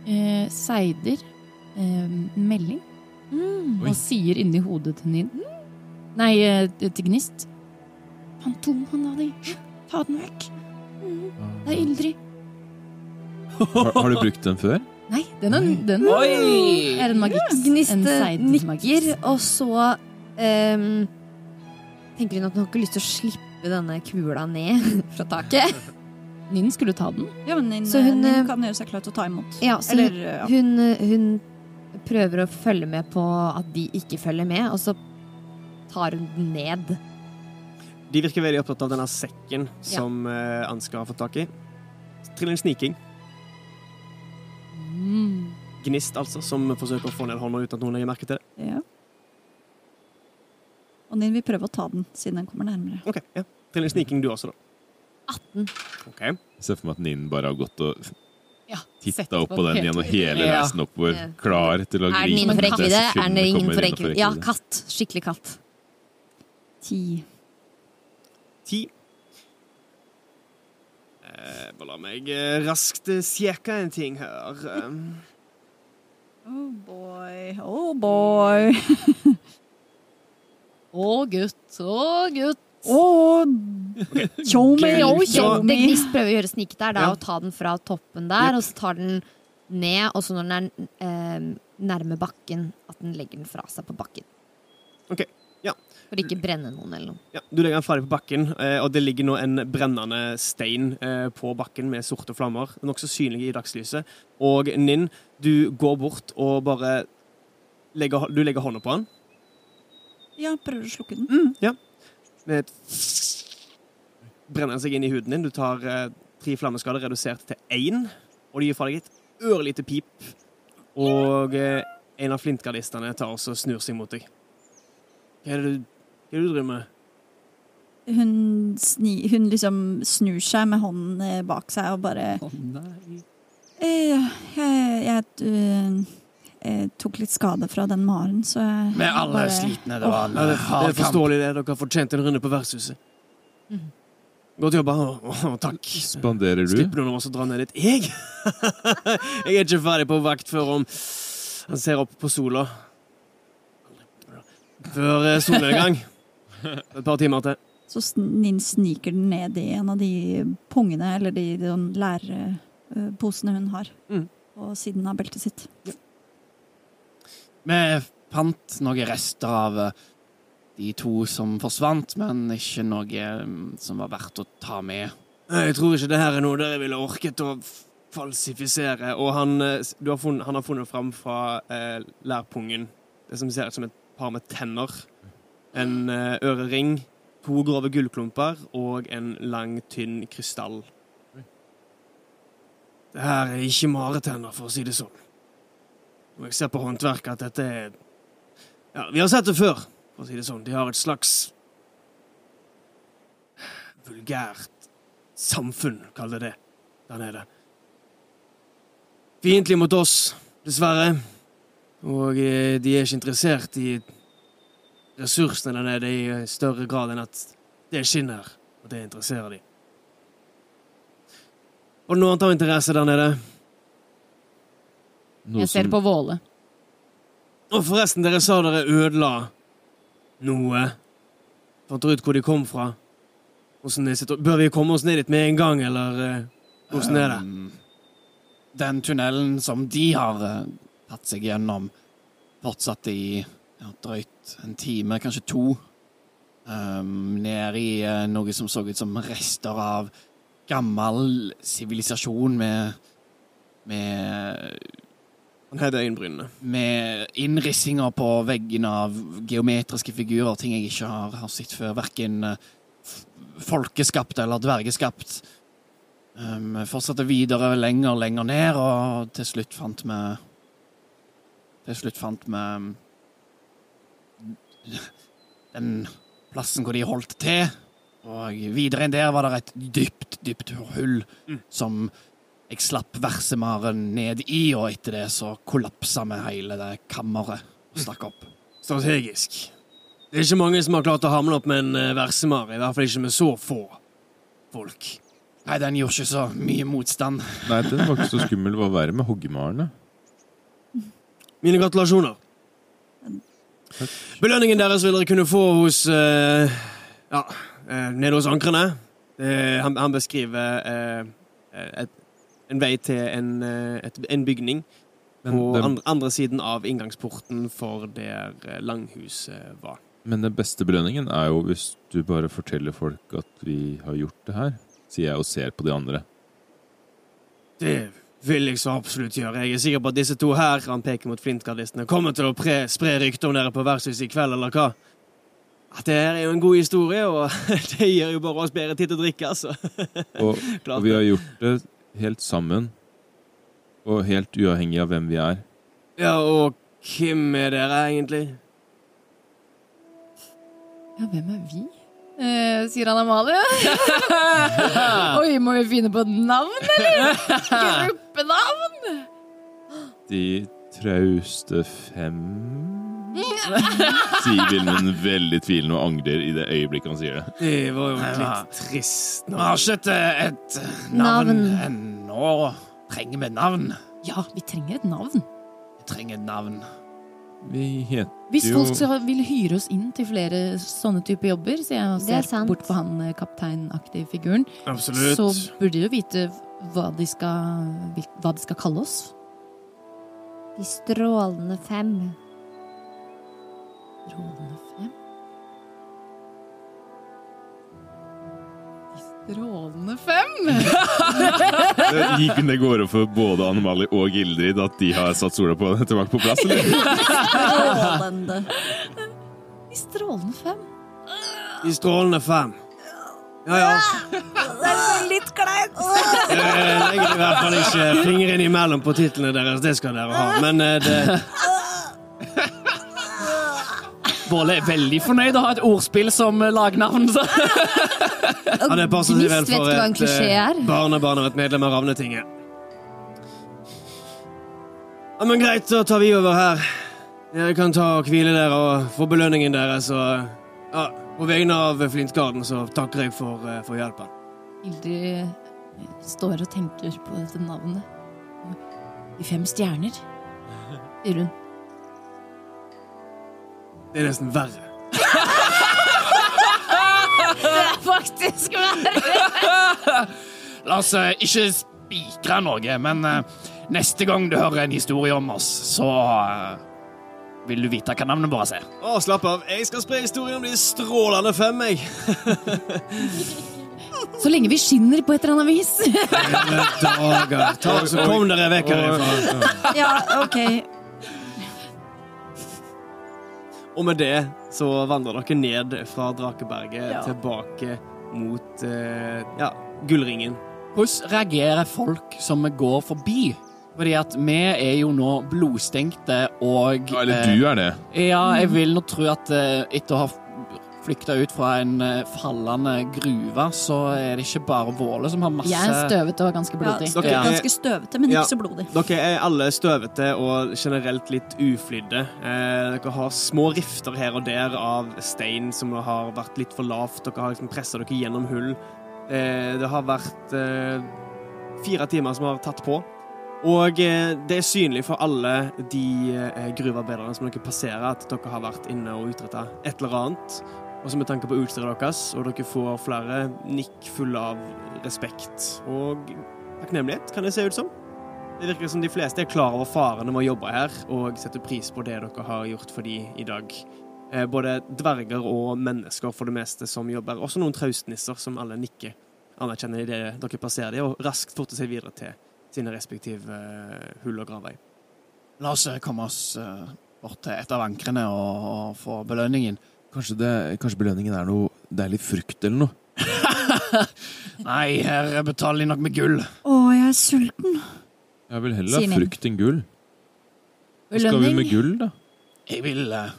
eh, seider eh, melding Mm. og sier inni hodet til Nin Nei, eh, til Gnist. Fantomhånda di! Ta den vekk! Det er Ildrid. Har, har du brukt den før? Nei, den er, den Oi! er en magiks. Gnist En eh, seid nikker, og så um, tenker hun at hun har ikke lyst til å slippe denne kula ned fra taket. Nin skulle ta den. Ja, men Nin, hun, øh, kan gjøre seg klar til å ta imot. Ja, så Eller, ja. hun, hun prøver å følge med på at de ikke følger med, og så tar hun den ned. De virker veldig opptatt av denne sekken som ja. Ansgar har fått tak i. Trill en sniking. Mm. Gnist, altså, som forsøker å få ned hånda uten at noen legger merke til det. Ja. Og Nin vil prøve å ta den, siden den kommer nærmere. Ok, ja. Trill en sniking du også, da. 18. Ok. Jeg ser for meg at Nin bare har gått og Ja, titta opp på den gjennom hele Ja. reisen oppover, klar til å Er den gripe innenfor det rekkevidde? Er den innenfor rekkevidde? Ja, katt. Skikkelig katt. Ti. Ti. Eh, bare la meg eh, raskt eh, sjekke en ting her. Um, Oh boy, oh boy. Å, gutt, å, gutt. Å, show me, oh, show me. Gnist prøver å gjøre sniket der, da, Ja. og ta den fra toppen der, og så tar den ned, og så når den er eh, nærme bakken, at den legger den fra seg på bakken. Ok, ja. For ikke brenne noen eller noe. ja, du legger den ferdig på bakken, eh, og det ligger nå en brennende stein eh, på bakken med sorte flammer, nokså synlig i dagslyset. Og Ninn, du går bort og bare legger, du legger hånda på den. Ja, prøver å slukke den. Mm, ja. Med et brenner den seg inn i huden din. Du tar eh, tre flammeskader redusert til én, og det gir fra deg et ørlite pip. Og en av flintgardistene tar også og snur seg mot deg. Hva er det du, hva er det du driver med? Hun, sni, hun liksom snur seg med hånden eh, bak seg og bare Å nei. eh, Jeg, jeg øh, jeg, tok litt skade fra den maren, så jeg Vi er alle bare- slitne. Det var alle Ja, det, det er forståelig, det. Dere har fortjent en runde på vertshuset. Godt jobba. Å, takk. Spanderer du? Slipper noen av oss å dra ned litt? Jeg? jeg er ikke ferdig på vakt før om Han ser opp på sola. Før eh, solnedgang. Et par timer til. Så Ninn sniker den ned i en av de pungene, eller de, de lærposene hun har, Mm. på siden av beltet sitt. Vi fant noen rester av eh, de to som forsvant, men ikke noe mm, som var verdt å ta med. Jeg tror ikke det her er noe dere ville orket å falsifisere. Og han, eh, du har funnet, han har funnet fram fra eh, lærpungen det som ser ut som et par med tenner. En eh, ørering, to grove gullklumper og en lang, tynn krystall. Det her er ikke maretenner, for å si det sånn. Og jeg ser på håndverket at dette er Ja, vi har sett det før, for å si det sånn. De har et slags vulgært samfunn, kall det det, der nede. Fiendtlig mot oss, dessverre. Og eh, de er ikke interessert i ressursene der nede i eh, større grad enn at det skinner, og det interesserer de. Og noe annet av interesse der nede. Noe Jeg ser som- på Våle. Og forresten, dere sa dere ødela noe. Fant dere ut hvor de kom fra? Bør vi komme oss ned dit med en gang, eller åssen hvordan er det? Um, den tunnelen som de har eh, tatt seg gjennom, fortsatt i ja, drøyt en time, kanskje to. Um, ned i uh, noe som så ut som rester av gammel sivilisasjon med med Han hever øyenbrynene. med innrissinger på veggene av geometriske figurer, ting jeg ikke har, har sett før, verken eh, folkeskapt eller dvergeskapt. Um, fortsatte videre lenger, lenger ned, og til slutt fant vi Til slutt fant vi um, den plassen hvor de holdt til. Og videre enn der var det et dypt, dypt hull Mm. som jeg slapp versemaren ned i, og etter det så kollapsa vi hele det kammeret og stakk opp. Strategisk. Det er ikke mange som har klart å hamle opp med en eh, versemar, i hvert fall ikke med så få folk. Nei, den gjorde ikke så mye motstand. Nei, den var ikke så skummel. Hva verre med hoggemarene? Mine gratulasjoner. Belønningen deres vil dere kunne få hos uh, Ja, eh, nede hos ankrene. Uh, han, han beskriver uh, et, en vei til en, eh, et, en bygning Men, på det, andre, andre siden av inngangsporten for der eh, langhuset var. men den beste belønningen er jo hvis du bare forteller folk at vi har gjort det her, sier jeg og ser på de andre. Det vil jeg så absolutt gjøre. Jeg er sikker på at disse to her, han peker mot flintgardistene, kommer til å pre spre rykter om dere på vertshuset i kveld, eller hva? At det her er jo en god historie, og det gir jo bare oss bedre tid til å drikke, altså. Og, og vi har gjort det helt sammen. Og helt uavhengig av hvem vi er. Ja, og hvem er dere egentlig? Ja, hvem er vi? Eh, sier han Amalie. Oi, må vi finne på et navn, eller? Gruppenavn? De trauste fem Sier Vilmund veldig tvilende og angrer i det øyeblikket han sier det. Det var jo litt trist Vi har ikke et, et navn Navn. ennå. Trenger vi navn? Ja, vi trenger et navn. Vi trenger et navn. Vi heter Hvis folk skal, vil hyre oss inn til flere sånne typer jobber, så jeg er ser bort på han eh, kapteinaktige figuren, Absolutt. så burde de jo vite hva de skal, hva de skal kalle oss. De strålende fem. Strålende fem. Strålende fem! Gikk det går opp for både Anne-Mali og Gildrid at de har satt sola på, tilbake på plass, eller? Strålende. I strålende fem. I strålende fem. Ja, ja. Det er Litt kleint. Jeg legger i hvert fall ikke fingeren imellom på titlene deres. Det skal dere ha. Men eh, det Våle er veldig fornøyd å ha et ordspill som eh, lagnavn. Så. Ja, det passer seg vel for et eh, barnebarn av et medlem av Ravnetinget. Ja, men greit, da tar vi over her. Dere kan ta og hvile dere og få belønningen deres. Og ja, på vegne av Flintgarden så takker jeg for, eh, for hjelpen. Hildrid eh, står og tenker på dette navnet. De fem stjerner, sier hun. Det er nesten verre. Det er faktisk verre! La oss eh, ikke spikre noe, men eh, neste gang du hører en historie om oss, så eh, vil du vite hva navnet vårt er. Å, slapp av. Jeg skal spre historien om de strålende fem, jeg. Så lenge vi skinner på et eller annet vis. Dager. Ta, så kom dere vekk herifra. Ja, ok. Og med det så vandrer dere ned fra Drakeberget Ja. tilbake mot eh, ja, Gullringen. Hvordan reagerer folk som går forbi? Fordi at vi er jo nå blodstengte og Ja, eller eh, du er det. Ja, jeg vil nå tro at eh, etter å ha flykta ut fra en eh, fallende gruve, så er det ikke bare Våle som har masse Jeg er støvete og ganske Ja, blodig. Dere Ja. er- ganske støvete, men Ja. ikke så blodig. Dere er alle støvete og generelt litt uflydde. Eh, dere har små rifter her og der av stein som har vært litt for lavt. Dere har liksom pressa dere gjennom hull. Eh, det har vært eh, fire timer som har tatt på. Og det er synlig for alle de gruvearbeiderne som dere passerer, at dere har vært inne og utretta et eller annet. Også med tanke på utstyret deres, og dere får flere nikk fulle av respekt og takknemlighet, kan det se ut som. Det virker som de fleste er klar over farene med å jobbe her, og setter pris på det dere har gjort for dem i dag. Eh, Både dverger og mennesker for det meste som jobber. Også noen traustnisser som alle nikker anerkjenner det dere passerer dem, og raskt forter seg videre til sine respektive eh, hull og gravvei. La oss eh, komme oss bort til et av ankrene og få belønningen. Kanskje, det, kanskje belønningen er noe deilig frukt eller noe? Nei, her betaler de nok med gull. Å, jeg er sulten. Jeg vil heller ha frukt enn gull. Hva skal vi med gull, da? Jeg vil eh,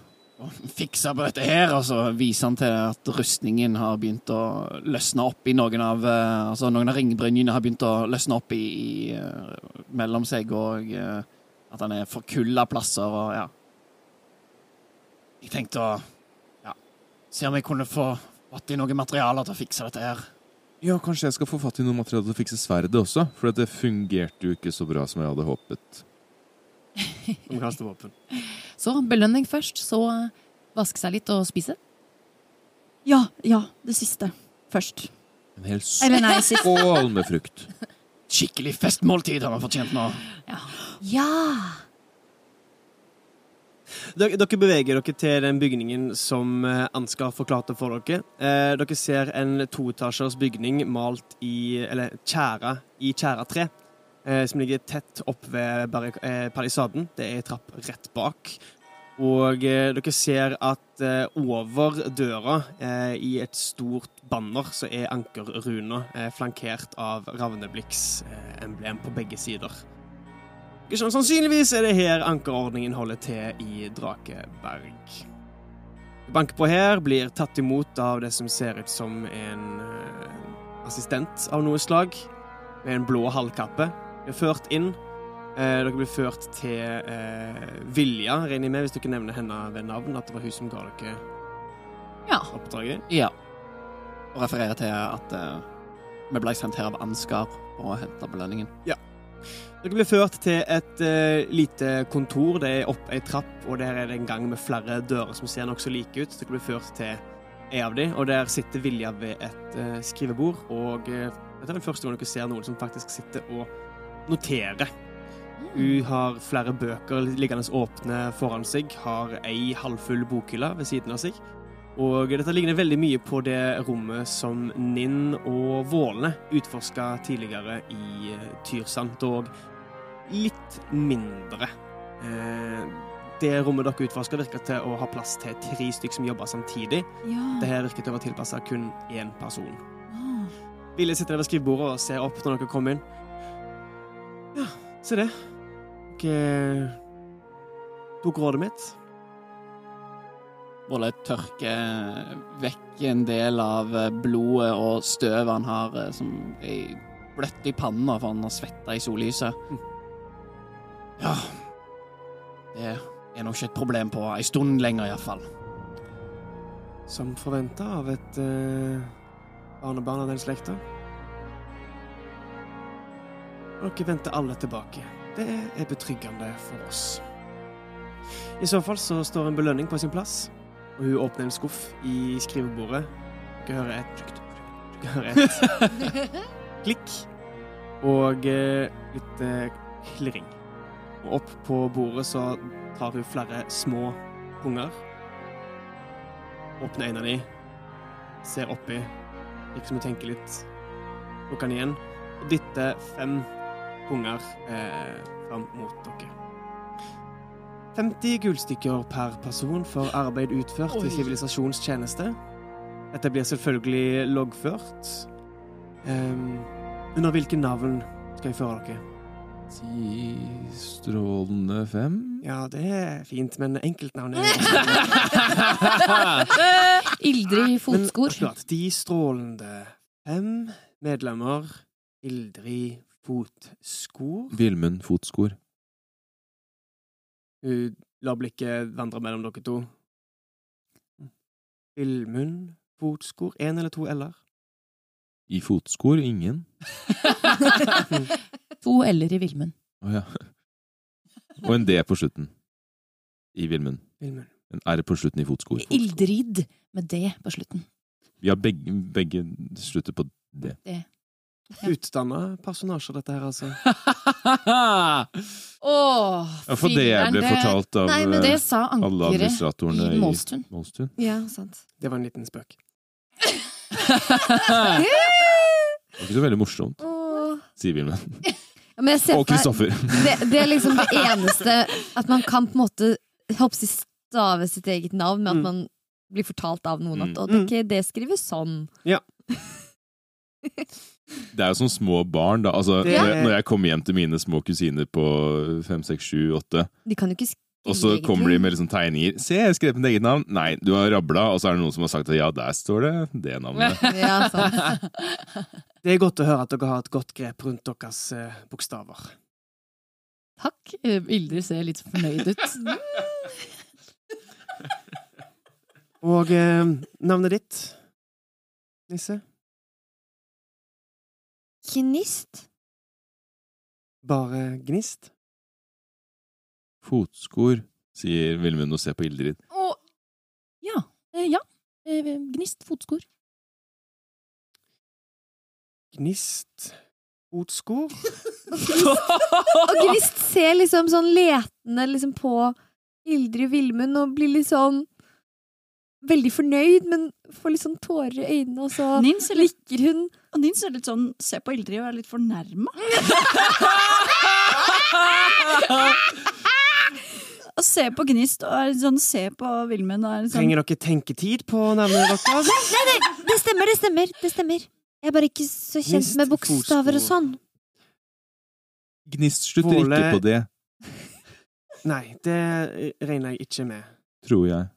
fikse på dette her, og så vise han til at rustningen har begynt å løsne opp i noen av eh, Altså noen av ringbrynjene har begynt å løsne opp i, i eh, mellom seg, og eh, at han er forkulla plasser, og ja. Jeg tenkte å se om jeg kunne få fatt i noen materialer til å fikse dette her. Ja, kanskje jeg skal få fatt i noe materiale til å fikse sverdet også, for det fungerte jo ikke så bra som jeg hadde håpet. Som kastevåpen. Så belønning først, så vaske seg litt og spise. Ja, ja, det siste. Først. En hel skål med frukt. Skikkelig festmåltid har man fortjent nå. Ja! Dere, dere beveger dere til den bygningen som eh, Ansgar forklarte for dere. Eh, dere ser en toetasjers bygning malt i Eller tjæra i tjæretre. Eh, som ligger tett opp ved palisaden. Det er ei trapp rett bak. Og dere ser at over døra, i et stort banner, så er ankerruna flankert av ravneblikksemblem på begge sider. Ikke sånn, Sannsynligvis er det her ankerordningen holder til i Drakeberg. Banker på her, blir tatt imot av det som ser ut som en eh, assistent av noe slag, med en blå halvkappe. Blir ført inn. Eh, dere blir ført til eh, Vilja, regner jeg med, hvis dere nevner henne ved navn, at det var hun som ga dere Ja. oppdraget. Ja. Og refererer til at eh, vi ble sendt her av Ansgar for å hente belønningen. Dere blir ført til et uh, lite kontor. Det er opp ei trapp, og der er det en gang med flere dører som ser nokså like ut. Dere blir ført til ei av de, og der sitter Vilja ved et uh, skrivebord. Og uh, dette er den første gang dere ser noen som faktisk sitter og noterer. Hun har flere bøker liggende åpne foran seg, har ei halvfull bokhylle ved siden av seg. Og dette ligner veldig mye på det rommet som Ninn og Vålene utforska tidligere i Tyrsand, dog litt mindre. Eh, det rommet dere utforsker, virker til å ha plass til tre stykker som jobber samtidig. Ja. Dette virker til å være tilpassa kun én person. Ah. Ville sitter ved skrivebordet og ser opp når dere kommer inn. Ja, se det. Dere tok rådet mitt. Volle tørker vekk en del av eh, blodet og støvet han har eh, som er bløtt i panna, for han har svetta i sollyset. Ja Det er nok ikke et problem på ei stund lenger, iallfall. Som forventa av et eh, barnebarn av den slekta. Dere venter alle tilbake. Det er betryggende for oss. I så fall så står en belønning på sin plass, og hun åpner en skuff i skrivebordet. Dere hører et Dere hører et klikk og eh, litt eh, klirring. Opp på bordet så tar hun flere små punger. Åpner en av de, ser oppi, virker som hun tenker litt, lukker den igjen, og dytter fem punger eh, fram mot dere. 50 gullstykker per person for arbeid utført i sivilisasjonstjeneste. Dette blir selvfølgelig loggført. Um, under hvilke navn skal jeg føre dere? Ti strålende fem. Ja, det er fint, men enkeltnavn er Ildrid Men fotskor. akkurat, de strålende fem medlemmer Ildrid Fotskor. Vilmund fotskor. Hun lar blikket vandre mellom dere to. Vilmund Fotskor. Én eller to l-er? I fotskor ingen. To l-er i Vilmund. Å ja. Og en D på slutten. I Vilmund. Vilmund. En R på slutten i fotskor. Ildrid med D på slutten. Vi har begge, begge slutter på D. Utdanna personasjer, dette her, altså. Åh, Ja, for det jeg ble fortalt av Nei, men det eh, sa alle administratorene i i Målstuen. Målstuen. Ja, sant. Det var en liten spøk. Det var ikke så veldig morsomt, Åh. sier Vilmund. Men jeg ser Og Kristoffer. det, det er liksom det eneste At man kan på en måte jeg håper å si stave sitt eget navn med at Mm. man blir fortalt av noen at Mm. «Å, ok, det skrives sånn. Det er jo som små barn, da. Altså, Det- når, jeg, når jeg kommer hjem til mine små kusiner på fem, seks, sju, åtte De kan jo ikke Og så Egentlig. kommer de med liksom tegninger. 'Se, jeg har skrevet mitt eget navn.' Nei, du har rabla, og så er det noen som har sagt at ja, der står det det navnet. Ja, sant. Det er godt å høre at dere har et godt grep rundt deres eh, bokstaver. Takk. Eh, Ildrid ser litt fornøyd ut. Og eh, navnet ditt, Nisse? Gnist. Bare Gnist? Fotskor, sier Vilmund og ser på Ildrid. Og ja. eh, Ja. Eh, Gnist fotskor. Gnist fotskor? Og Gnist ser liksom sånn letende liksom på Ildrid Vilmund og blir litt sånn veldig fornøyd, men får litt sånn tårer i øynene, og så Nin ser litt, likker hun og Nins er litt sånn Se på Ildrid og er litt fornærma. Og se på Gnist og er sånn Se på Vilmen og er sånn Trenger dere tenketid på navnet deres? Nei, nei, det stemmer, det stemmer! det stemmer Jeg er bare ikke så kjent Gnist, med bokstaver og sånn. Gnist slutter Våle- ikke på det, Nei, det regner jeg ikke med. tror jeg.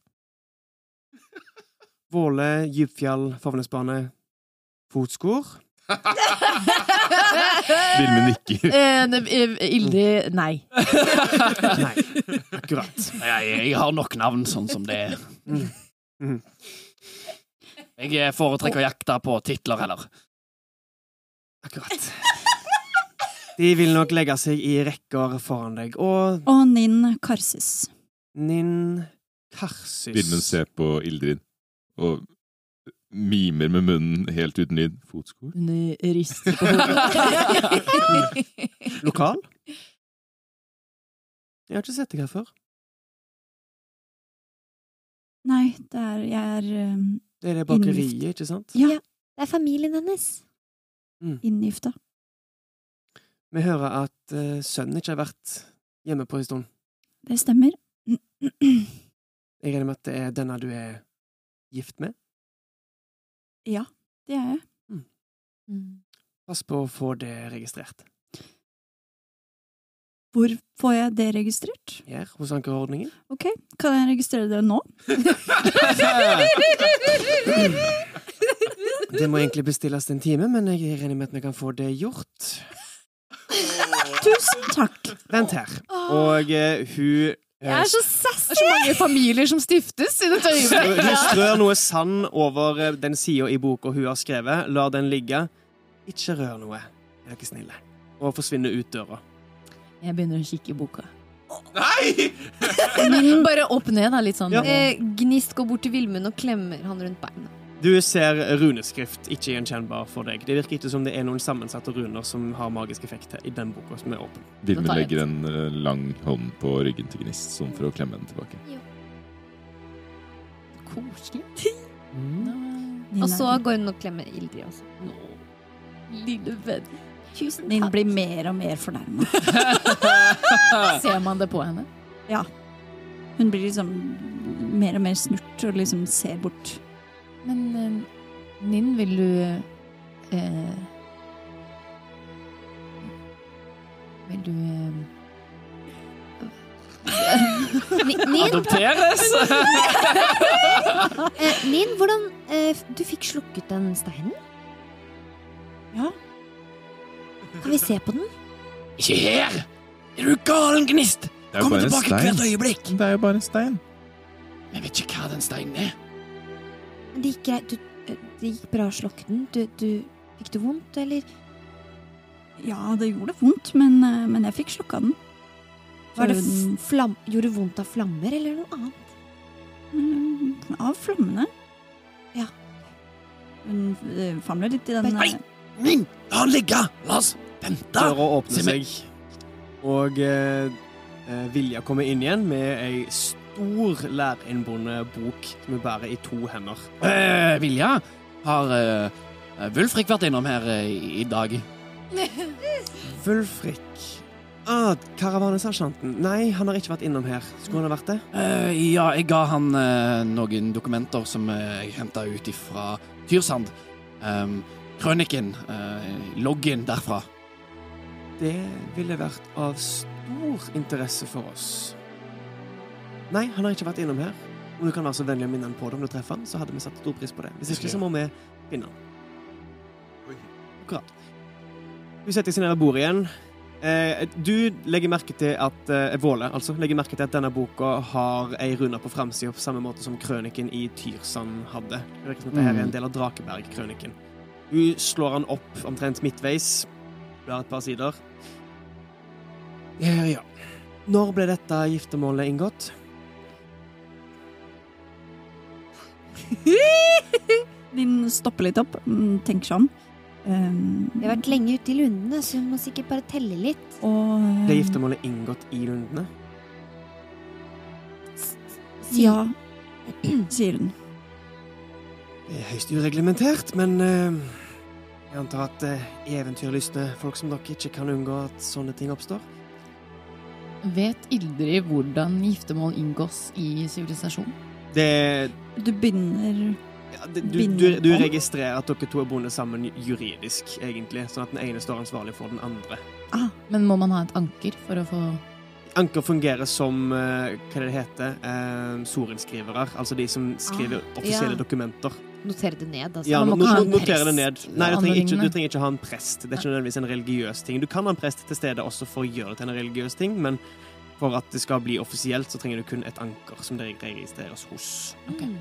Våle, Djupfjell, Favnesbane, Fotskor? Vilmund nikker. Eh, eh, Nei. Nei, akkurat. Jeg, jeg har nok navn sånn som det er. Jeg foretrekker å jakte på titler heller. Akkurat. De vil nok legge seg i rekker foran deg, og Og Nin Karsis. Ninn Karsus Vilmen ser på Ildrid og mimer med munnen helt uten lyd. Fotskor? Hun rister på hodet. Lokal? Jeg har ikke sett deg her før. Nei, det er Jeg er um, Det er det bakeriet, ikke sant? Ja. Det er familien hennes. inngifta. Vi hører at uh, sønnen ikke har vært hjemme på en stund. Det stemmer. Jeg regner med at det er denne du er gift med? Ja, det er jeg. Pass på å få det registrert. Hvor får jeg det registrert? Her, hos ankerordningen. Ok, Kan jeg registrere det nå? Det må egentlig bestilles en time, men jeg regner med at vi kan få det gjort. Tusen takk. Vent her. Og uh, hun Jeg er så Det er så mange familier som stiftes i dette Hun øyeblikket. strør noe sand over eh, den sida i boka hun har skrevet, lar den ligge. Ikke rør noe, er dere snille. Og forsvinner ut døra. Jeg begynner å kikke i boka. Nei! Bare opp ned, da. Litt sånn. Ja. Eh, Gnist går bort til Vilmund og klemmer han rundt beina. Du ser runeskrift, ikke gjenkjennbar for deg. Det virker ikke som det er noen sammensatte runer som har magisk effekt i den boka som er åpen. Tar legger en eh, lang hånd på ryggen til Gnist, sånn for å klemme den tilbake. Koselig. Og så går hun og klemmer Ildrid også. Lille venn. Tusen Nin blir mer og mer fornærma. Ser man det på henne? Hun blir liksom mer og mer snurt og liksom ser bort. Men eh, Ninn, vil du eh, Vil du eh, Ni- Adopteres! eh, Nin, hvordan Du fikk slukket den steinen? Ja. Kan vi se på den? Ikke her! Er du galen, Gnist? Kom tilbake hvert øyeblikk! Det er jo bare en stein. Jeg vet ikke hva den steinen er. Men Det gikk greit. Du, eh, det gikk bra å slokke den. Du, du, fikk du vondt, eller? Ja, det gjorde vondt, men, eh, men jeg fikk slukka den. Var det flam Gjorde det vondt av flammer, eller noe annet? Mm, Av flammene. Ja. Hun eh, famler litt i den Nei. Min! La han ligge! La oss vente! Døra åpner seg, og eh, Vilja kommer inn igjen med ei stor lærinnbonde-bok som hun bærer i to hender. Eh, Vilja, har uh, Vulfrik vært innom her eh, i, i dag? Vulfrik Ah, karavanesersjanten. Nei, han har ikke vært innom her. Skulle han ha vært det? Eh, ja, jeg ga han eh, noen dokumenter som eh, jeg henta ut ifra Tyrsand. Um, krøniken, eh, loggen derfra. Det ville vært av stor interesse for oss. Nei, han har ikke vært innom her. Om du kan være så vennlig å minne han på det om du treffer han, så hadde vi satt stor pris på det. Hvis ikke, så må vi finne han. Akkurat. Hun setter seg ned ved bordet igjen. Eh, du legger merke til at eh, Våle, altså, legger merke til at denne boka har ei rune på framsida på samme måte som krøniken i Tyrsand hadde. Det virker som at dette er en del av Drakeberg-krøniken. Hun slår han opp omtrent midtveis. Blar et par sider. Ja, ja. Når ble dette giftermålet inngått? Din stopper litt opp, mm, tenker seg om. Um, Vi har vært lenge ute i lundene, så vi må sikkert bare telle litt. og Ble giftermålet inngått i lundene? Ja, sier hun. Det er høyst ureglementert, men uh, jeg antar at uh, eventyrlystne folk som dere ikke kan unngå at sånne ting oppstår. Vet Ildrid hvordan giftermål inngås i sivilisasjon? Det, Du binder ja, det du, du, du registrerer at dere to er bundet sammen juridisk, egentlig, sånn at den ene står ansvarlig for den andre. Men må man ha et anker for å få Anker fungerer som eh, hva det heter, uh, sorenskrivere, altså de som skriver Ah, offisielle ja. dokumenter. Notere det ned, altså. Ja, Man må ikke ha en prest. det ned. Nei, du trenger, ikke, du trenger ikke ha en prest. Det er ikke nødvendigvis en religiøs ting. Du kan ha en prest til stede også for å gjøre det til en religiøs ting, men for at det skal bli offisielt, så trenger du kun et anker som det registreres hos. Okay.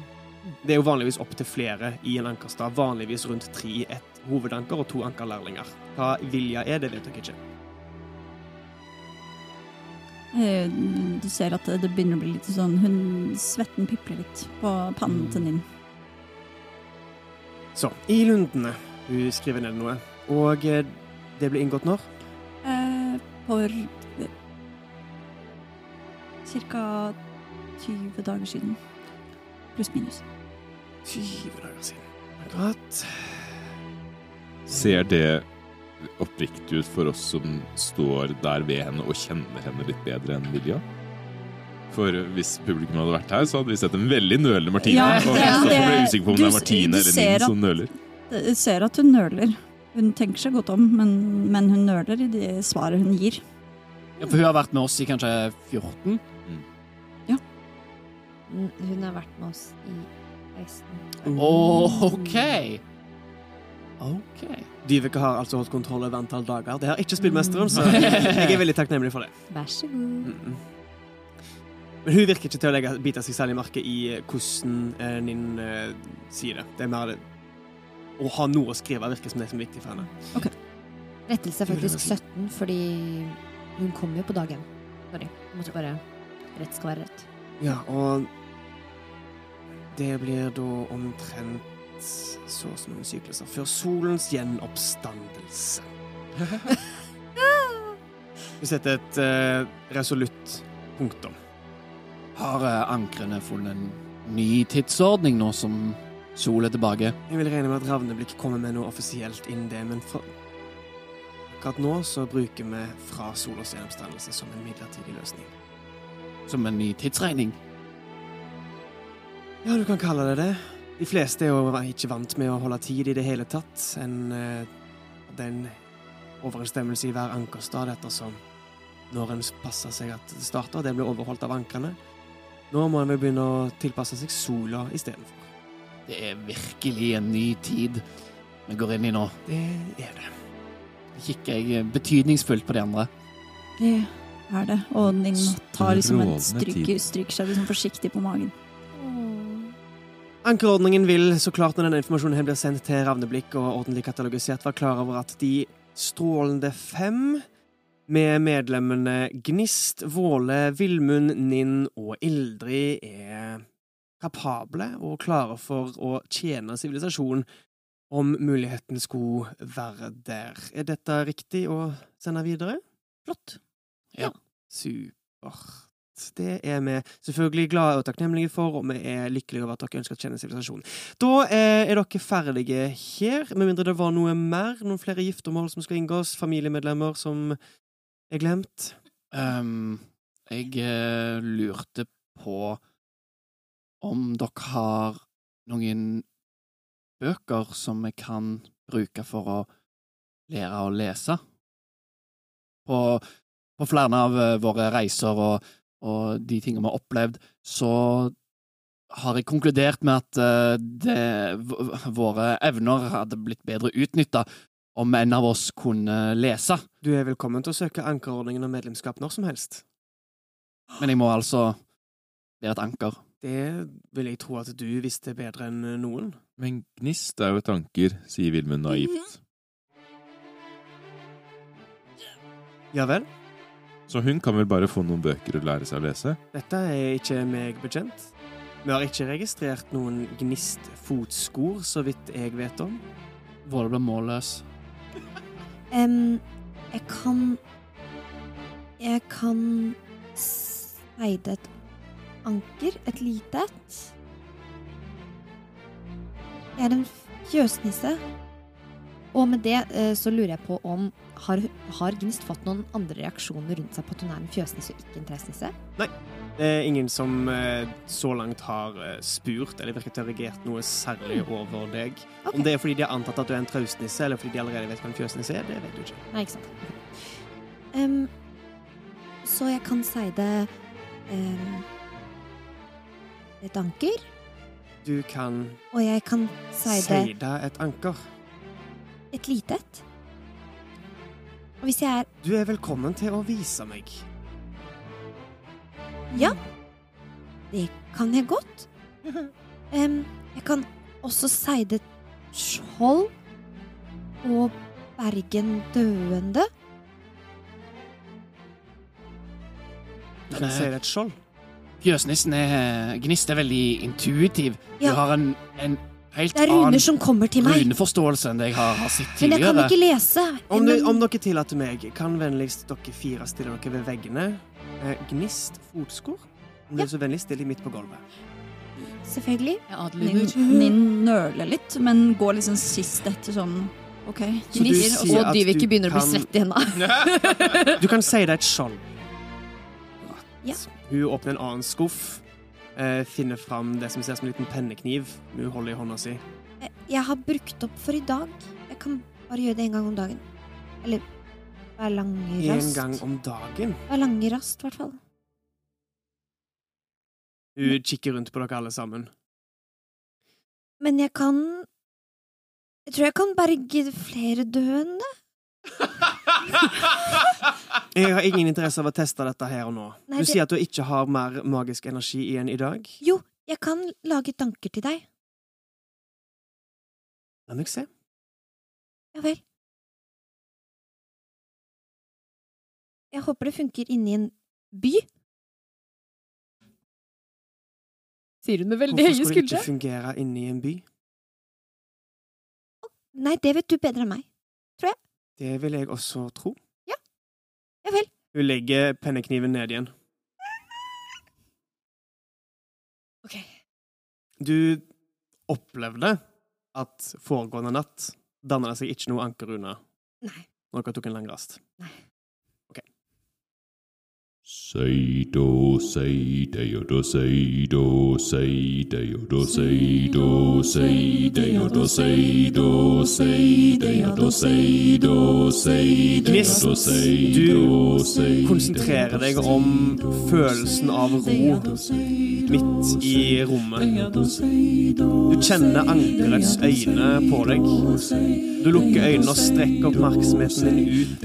Det er jo vanligvis opp til flere i en ankerstad. Vanligvis rundt tre i ett hovedanker og to ankerlærlinger. Hva vilja er, det vet dere ikke. eh, Du ser at det begynner å bli litt sånn hun, Svetten pipler litt på pannen til Ninn. Så, i lundene. Hun skriver ned noe. Og eh, det ble inngått når? Eh, for ca. 20 dager siden. Pluss minus. 20 dager siden. Akkurat. Ser det oppriktig ut for oss som står der ved henne og kjenner henne litt bedre enn Vilja? For hvis publikum hadde vært her, så hadde vi sett en veldig nølende Martine. Ja, og det- så ble jeg usikker på om du det er Martine eller min som nøler. Du ser at hun nøler. Hun tenker seg godt om, men, men hun nøler i det svaret hun gir. Ja, for hun har vært med oss i kanskje 14? Mm, Hun har vært med oss i 16 OK. OK. Dyveke har altså holdt kontroll over antall dager. Det har ikke spillmesteren, så jeg er veldig takknemlig for det. Vær så god. Men hun virker ikke til å legge, bite seg særlig merke i eh, hvordan eh, Ninn eh, sier det. Det er mer det å ha noe å skrive virker som det som er viktig for henne. Rettelse er faktisk 17, fordi hun kom jo på dag én. Sorry. Jeg måtte bare Rett skal være rett. Ja, og det blir da omtrent så og så mange sykluser før solens gjenoppstandelse. Vi setter et uh, resolutt punktum. Har uh, ankrene funnet en ny tidsordning nå som sol er tilbake? Jeg vil regne med at Ravneblikk kommer med noe offisielt innen det, men for akkurat nå så bruker vi fra solens gjenoppstandelse som en midlertidig løsning. Som en ny tidsregning? Ja, du kan kalle det det. De fleste er jo ikke vant med å holde tid i det hele tatt. En, den det er en overensstemmelse i hver ankerstad ettersom når en passer seg at det starter, det blir overholdt av ankrene. Nå må en vel begynne å tilpasse seg sola istedenfor. Det er virkelig en ny tid vi går inn i nå. Det er det. Kikker jeg betydningsfullt på de andre. Det er det. Og Ninn tar liksom en stryker, stryk, stryker seg liksom forsiktig på magen. Ankerordningen vil så klart når denne informasjonen her blir sendt til Ravneblikk og ordentlig katalogisert, være klar over at de strålende fem med medlemmene Gnist, Våle, Villmund, Ninn og Ildrid er kapable og klare for å tjene sivilisasjonen om muligheten skulle være der. Er dette riktig å sende videre? Flott. Ja, Supert. Det er vi selvfølgelig glade og takknemlige for, og vi er lykkelige over at dere ønsker å kjenne sivilisasjonen. Da eh, er dere ferdige her, med mindre det var noe mer? Noen flere giftermål som skal inngås? Familiemedlemmer som er glemt? Um, jeg eh, lurte på om dere har noen bøker som vi kan bruke for å lære å lese. På, på flere av eh, våre reiser og, og de tingene vi har opplevd, så har jeg konkludert med at eh, det, våre evner hadde blitt bedre utnytta om en av oss kunne lese. Du er velkommen til å søke ankerordningen og medlemskap når som helst. Men jeg må altså være et anker. Det vil jeg tro at du visste bedre enn noen. Men gnist er jo et anker, sier Vilmund naivt. Ja vel? Så hun kan vel bare få noen bøker og lære seg å lese? Dette er ikke meg bekjent. Vi har ikke registrert noen gnist-fotskor, så vidt jeg vet om. Våle ble målløs. Um, jeg kan Jeg kan speide et anker, et lite et. Jeg er en fjøsnisse. Og med det eh, så lurer jeg på om har, har Gnist fått noen andre reaksjoner rundt seg på at hun er en fjøsnisse og ikke en tresnisse? Det er ingen som eh, så langt har eh, spurt eller virket å ha reagert noe særlig over deg. Okay. Om det er fordi de har antatt at du er en traustnisse, eller fordi de allerede vet hva en fjøsnisse er, det vet du ikke. Nei, ikke sant. Um, så jeg kan si det um, et anker, Du kan og jeg kan seide seide et anker. Et lite et. Og hvis jeg er Du er velkommen til å vise meg. Ja, det kan jeg godt. Um, jeg kan også seide skjold og Bergen døende. Du kan Nei. seide et skjold. Fjøsnissen er Gnist er veldig intuitiv. Du har en, en helt Det er runer annen som kommer til meg, runeforståelse enn det jeg har, har sett men jeg kan tidligere. ikke lese. Om, du, om dere tillater meg, kan vennligst dere fire stille dere ved veggene. Eh, gnist fotskor. Om du er så vennlig, still de midt på gulvet. Selvfølgelig. Ja, Nin, Adlyder. Nin nøler litt, men går liksom sist etter sånn OK. Så du Gnisser, sier og at Dyvik du begynner å bli kan- svett i henda. Du kan er et skjold. Ja. Hun åpner en annen skuff. Eh, finner fram det som ser som en liten pennekniv hun holder i hånda si. Jeg har brukt opp for i dag. Jeg kan bare gjøre det en gang om dagen. Eller hver lange En rast. gang om dagen. Hver lange rast, i hvert fall. Hun kikker rundt på dere alle sammen. Men jeg kan Jeg tror jeg kan berge flere døende. Jeg har ingen interesse av å teste dette her og nå. Nei, Du det- sier at du ikke har mer magisk energi igjen i dag. Jo, jeg kan lage tanker til deg. La meg se. Ja vel. Jeg håper det funker inni en by. Sier hun med veldig Hvorfor skulle det ikke fungere inne i en by? Nei, det vet du bedre enn meg. Det vil jeg også tro. Ja vel. Hun legger pennekniven ned igjen. Ok. Du opplevde at foregående natt danna det seg ikke noe anker unna Nei. når dere tok en lang rast. Seido, du konsentrerer deg om følelsen av ro midt i rommet. Du kjenner ankerets øyne på deg. Du lukker øynene og strekker oppmerksomheten din ut.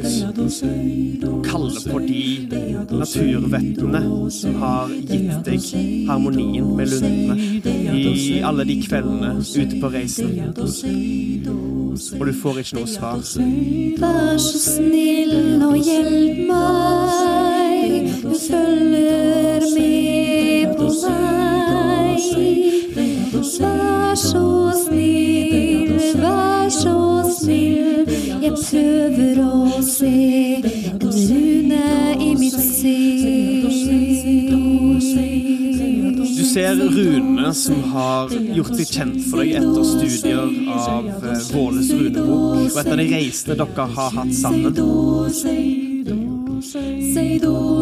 Og kaller på de naturvettene som har gitt deg harmonien med lundene i alle de kveldene ute på reisen. Og du får ikke noe svar. Vær så snill og hjelp meg. Du følger med på snill, vær så snill. Jeg prøver å se en rune i mitt sinn. Du ser runene som har gjort seg kjent for deg etter studier av eh, Våles runebok, og etter de reisene dere har hatt sammen. Og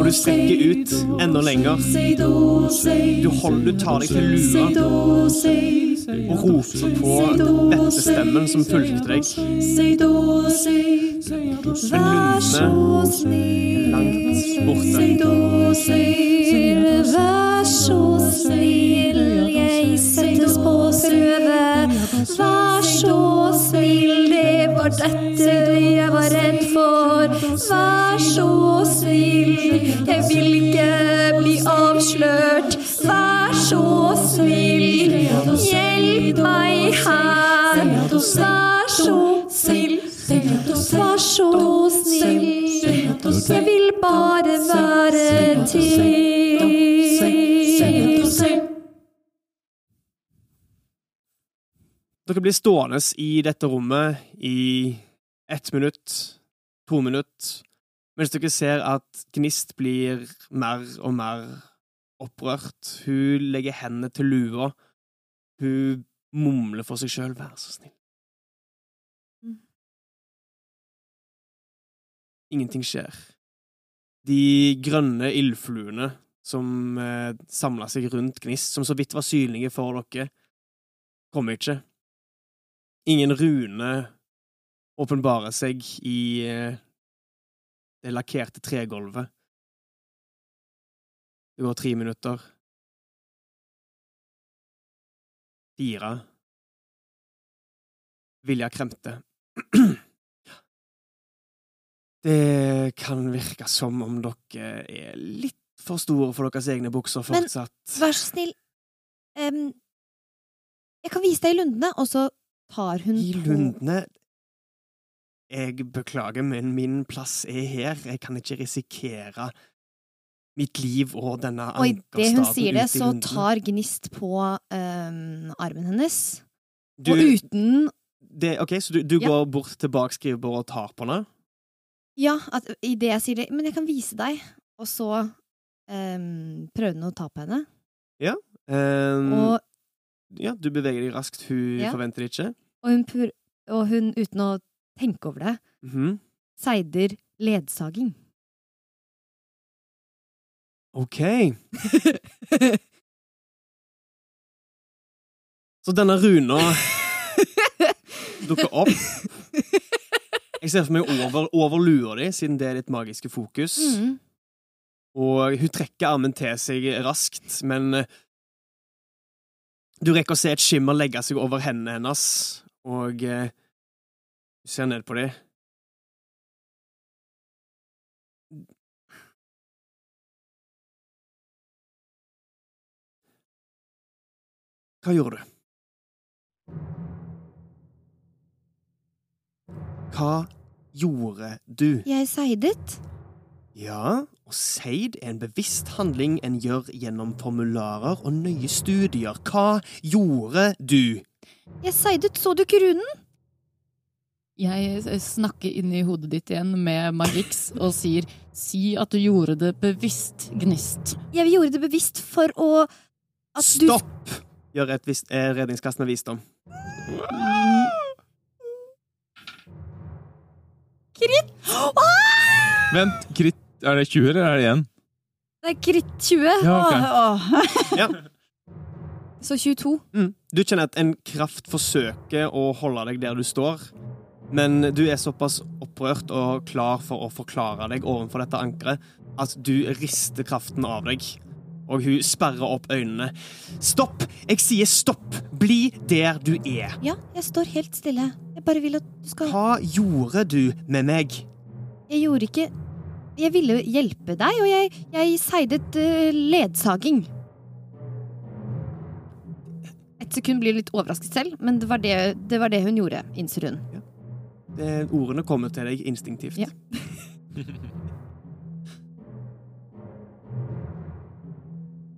du strekker ut enda lenger. Du, holder, du tar deg til lua og ropte på dette stemmen som pulktrekk. Men lydene langt borte. Vær så snill. Bare være til. Dere blir stående i dette rommet i ett minutt, to minutt, mens dere ser at Gnist blir mer og mer opprørt. Hun legger hendene til lua. Hun mumler for seg sjøl. Vær så snill. Ingenting skjer. De grønne ildfluene som eh, samla seg rundt Gnist, som så vidt var synlige for dere, kommer ikke. Ingen rune åpenbarer seg i eh, det lakkerte tregulvet. Det går tre minutter. Fire. Vilja kremte. Det kan virke som om dere er litt for store for deres egne bukser fortsatt. Men- Vær så snill. um, jeg kan vise deg i lundene, og så tar hun I lundene Jeg beklager, men min plass er her. Jeg kan ikke risikere mitt liv og denne Og idet hun sier det, så tar Gnist på um, armen hennes. Du- Og uten det, Ok, Så du, du Ja. går bort til bak skrivebordet og tar på henne? Ja, at idet jeg sier det Men jeg kan vise deg. Og så um, prøver hun å ta på henne. Um, Og, ja, du beveger deg raskt. Hun Ja. forventer det ikke. og, hun pur, og hun, uten å tenke over det, Mhm. seider ledsaging. Ok. Så denne runa dukker opp. Jeg ser for meg over, over lua di, siden det er ditt magiske fokus. Mm. Og hun trekker armen til seg raskt, men eh, du rekker å se et skimmer legge seg over hendene hennes, og eh, du ser ned på dem. Hva gjorde du? Hva gjorde du? Jeg seidet. Ja, og seid er en bevisst handling en gjør gjennom formularer og nøye studier. Hva gjorde du? Jeg seidet, så du ikke runen? Jeg snakker inni hodet ditt igjen med Magix og sier si at du gjorde det bevisst, Gnist. Jeg gjorde det bevisst for å at du Stopp! Gjør et visst eh, redningskast med visdom. Kritt! Vent, kritt, er det 20 eller er det 1? Det er kritt 20. Ja, okay. Åh, åh. Ja. Så 22. Mm. Du kjenner at en kraft forsøker å holde deg der du står, men du er såpass opprørt og klar for å forklare deg overfor dette ankeret at du rister kraften av deg. Og hun sperrer opp øynene. Stopp! Jeg sier stopp! Bli der du er. Ja, jeg står helt stille. Bare vil at du skal Hva gjorde du med meg? Jeg gjorde ikke Jeg ville hjelpe deg, og jeg, jeg seidet uh, ledsaging. Et sekund blir litt overrasket selv, men det var det, det, var det hun gjorde, innser hun. Det, ordene kommer til deg instinktivt. Ja.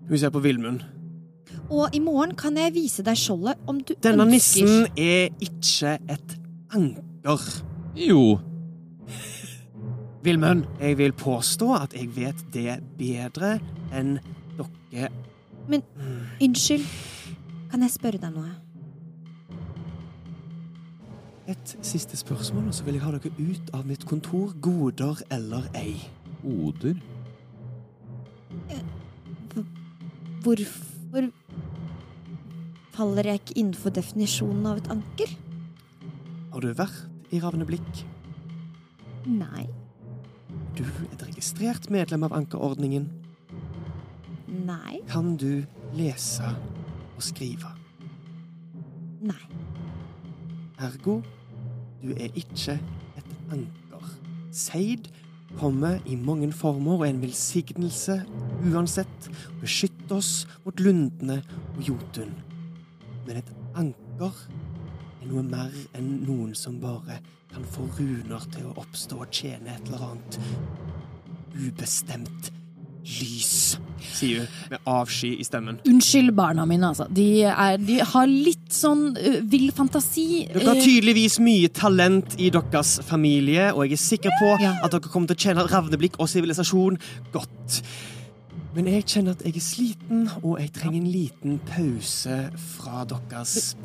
Hun ser på Vilmund. Og i morgen kan jeg vise deg skjoldet om du Denne ønsker. nissen er ikke et anker. Jo. Vilmund, jeg vil påstå at jeg vet det bedre enn dere. Men Unnskyld, kan jeg spørre deg noe? Et siste spørsmål, og så vil jeg ha dere ut av mitt kontor, goder eller ei. Goder? Hvorfor faller jeg ikke innenfor definisjonen av et anker? Har du vært i Ravneblikk? Nei. Du er et registrert medlem av ankerordningen. Nei. Kan du lese og skrive? Nei. Ergo, du er ikke et anker. Seid kommer i mange former og er en velsignelse uansett. Beskytt oss mot lundene og Jotun. Men et anker er noe mer enn noen som bare kan få runer til å oppstå og tjene et eller annet ubestemt lys, sier hun med avsky i stemmen. Unnskyld barna mine, altså. De, er, de har litt sånn uh, vill fantasi. Dere har tydeligvis mye talent i deres familie, og jeg er sikker på Ja. at dere kommer til å tjene ravneblikk og sivilisasjon godt. Men jeg kjenner at jeg er sliten, og jeg trenger en liten pause fra deres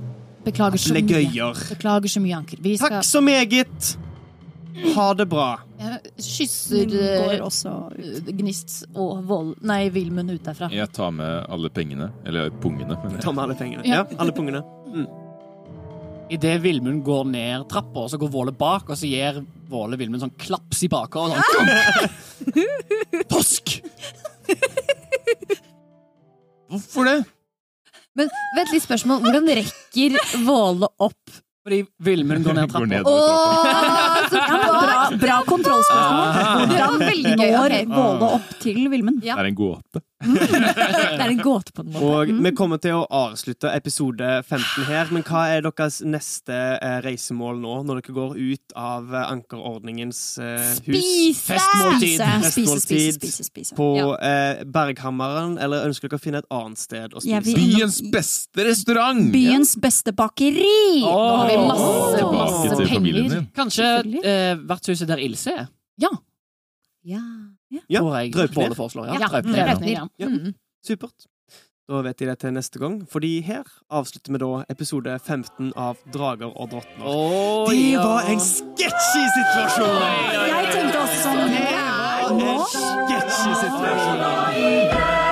Beklager så mye. Beklager så mye, Anker. Vi skal Takk så meget! Ha det bra. Jeg kysser går også. Gnist og Vold Nei, Vilmund ut derfra. Jeg tar med alle pengene. Eller pungene. Men Ta med alle pengene. Ja, alle pungene. Idet Vilmund går ned trappa, så går Våle bak, og så gir Våle Vilmund sånn klaps i bakhåret. Sånn. Tosk! Hvorfor det? Men vent litt spørsmål. Hvordan rekker Våle opp? Fordi Vilmund går ned trappa. ned. Åh, så bra, bra kontrollspørsmål. Det var veldig gøy. Når ok. Våle opp til Vilmund? Ja. Det er en gåte. Det er en gåte på en måte. Og vi kommer til å avslutte episode 15 her, men hva er deres neste eh, reisemål nå, når dere går ut av eh, ankerordningens eh, hus? Spise! Festmåltid. Spise, spise, spise, spise, spise. På Ja. eh, Berghammeren, eller ønsker dere å finne et annet sted å spise? Ja, vi... Byens beste restaurant! Byens beste bakeri! Nå har vi masse, masse penger. Kanskje eh, vertshuset der Ilse er, Ja. Ja. Ja, Draupnir. Ja, Ja, Draupnir. Ja. Mm. Supert. Da vet de det til neste gang, fordi her avslutter vi da episode 15 av Drager og drottner. Oh, Det ja. var en sketchy situasjon! Jeg tenkte også sånn Det var en sketchy situasjon.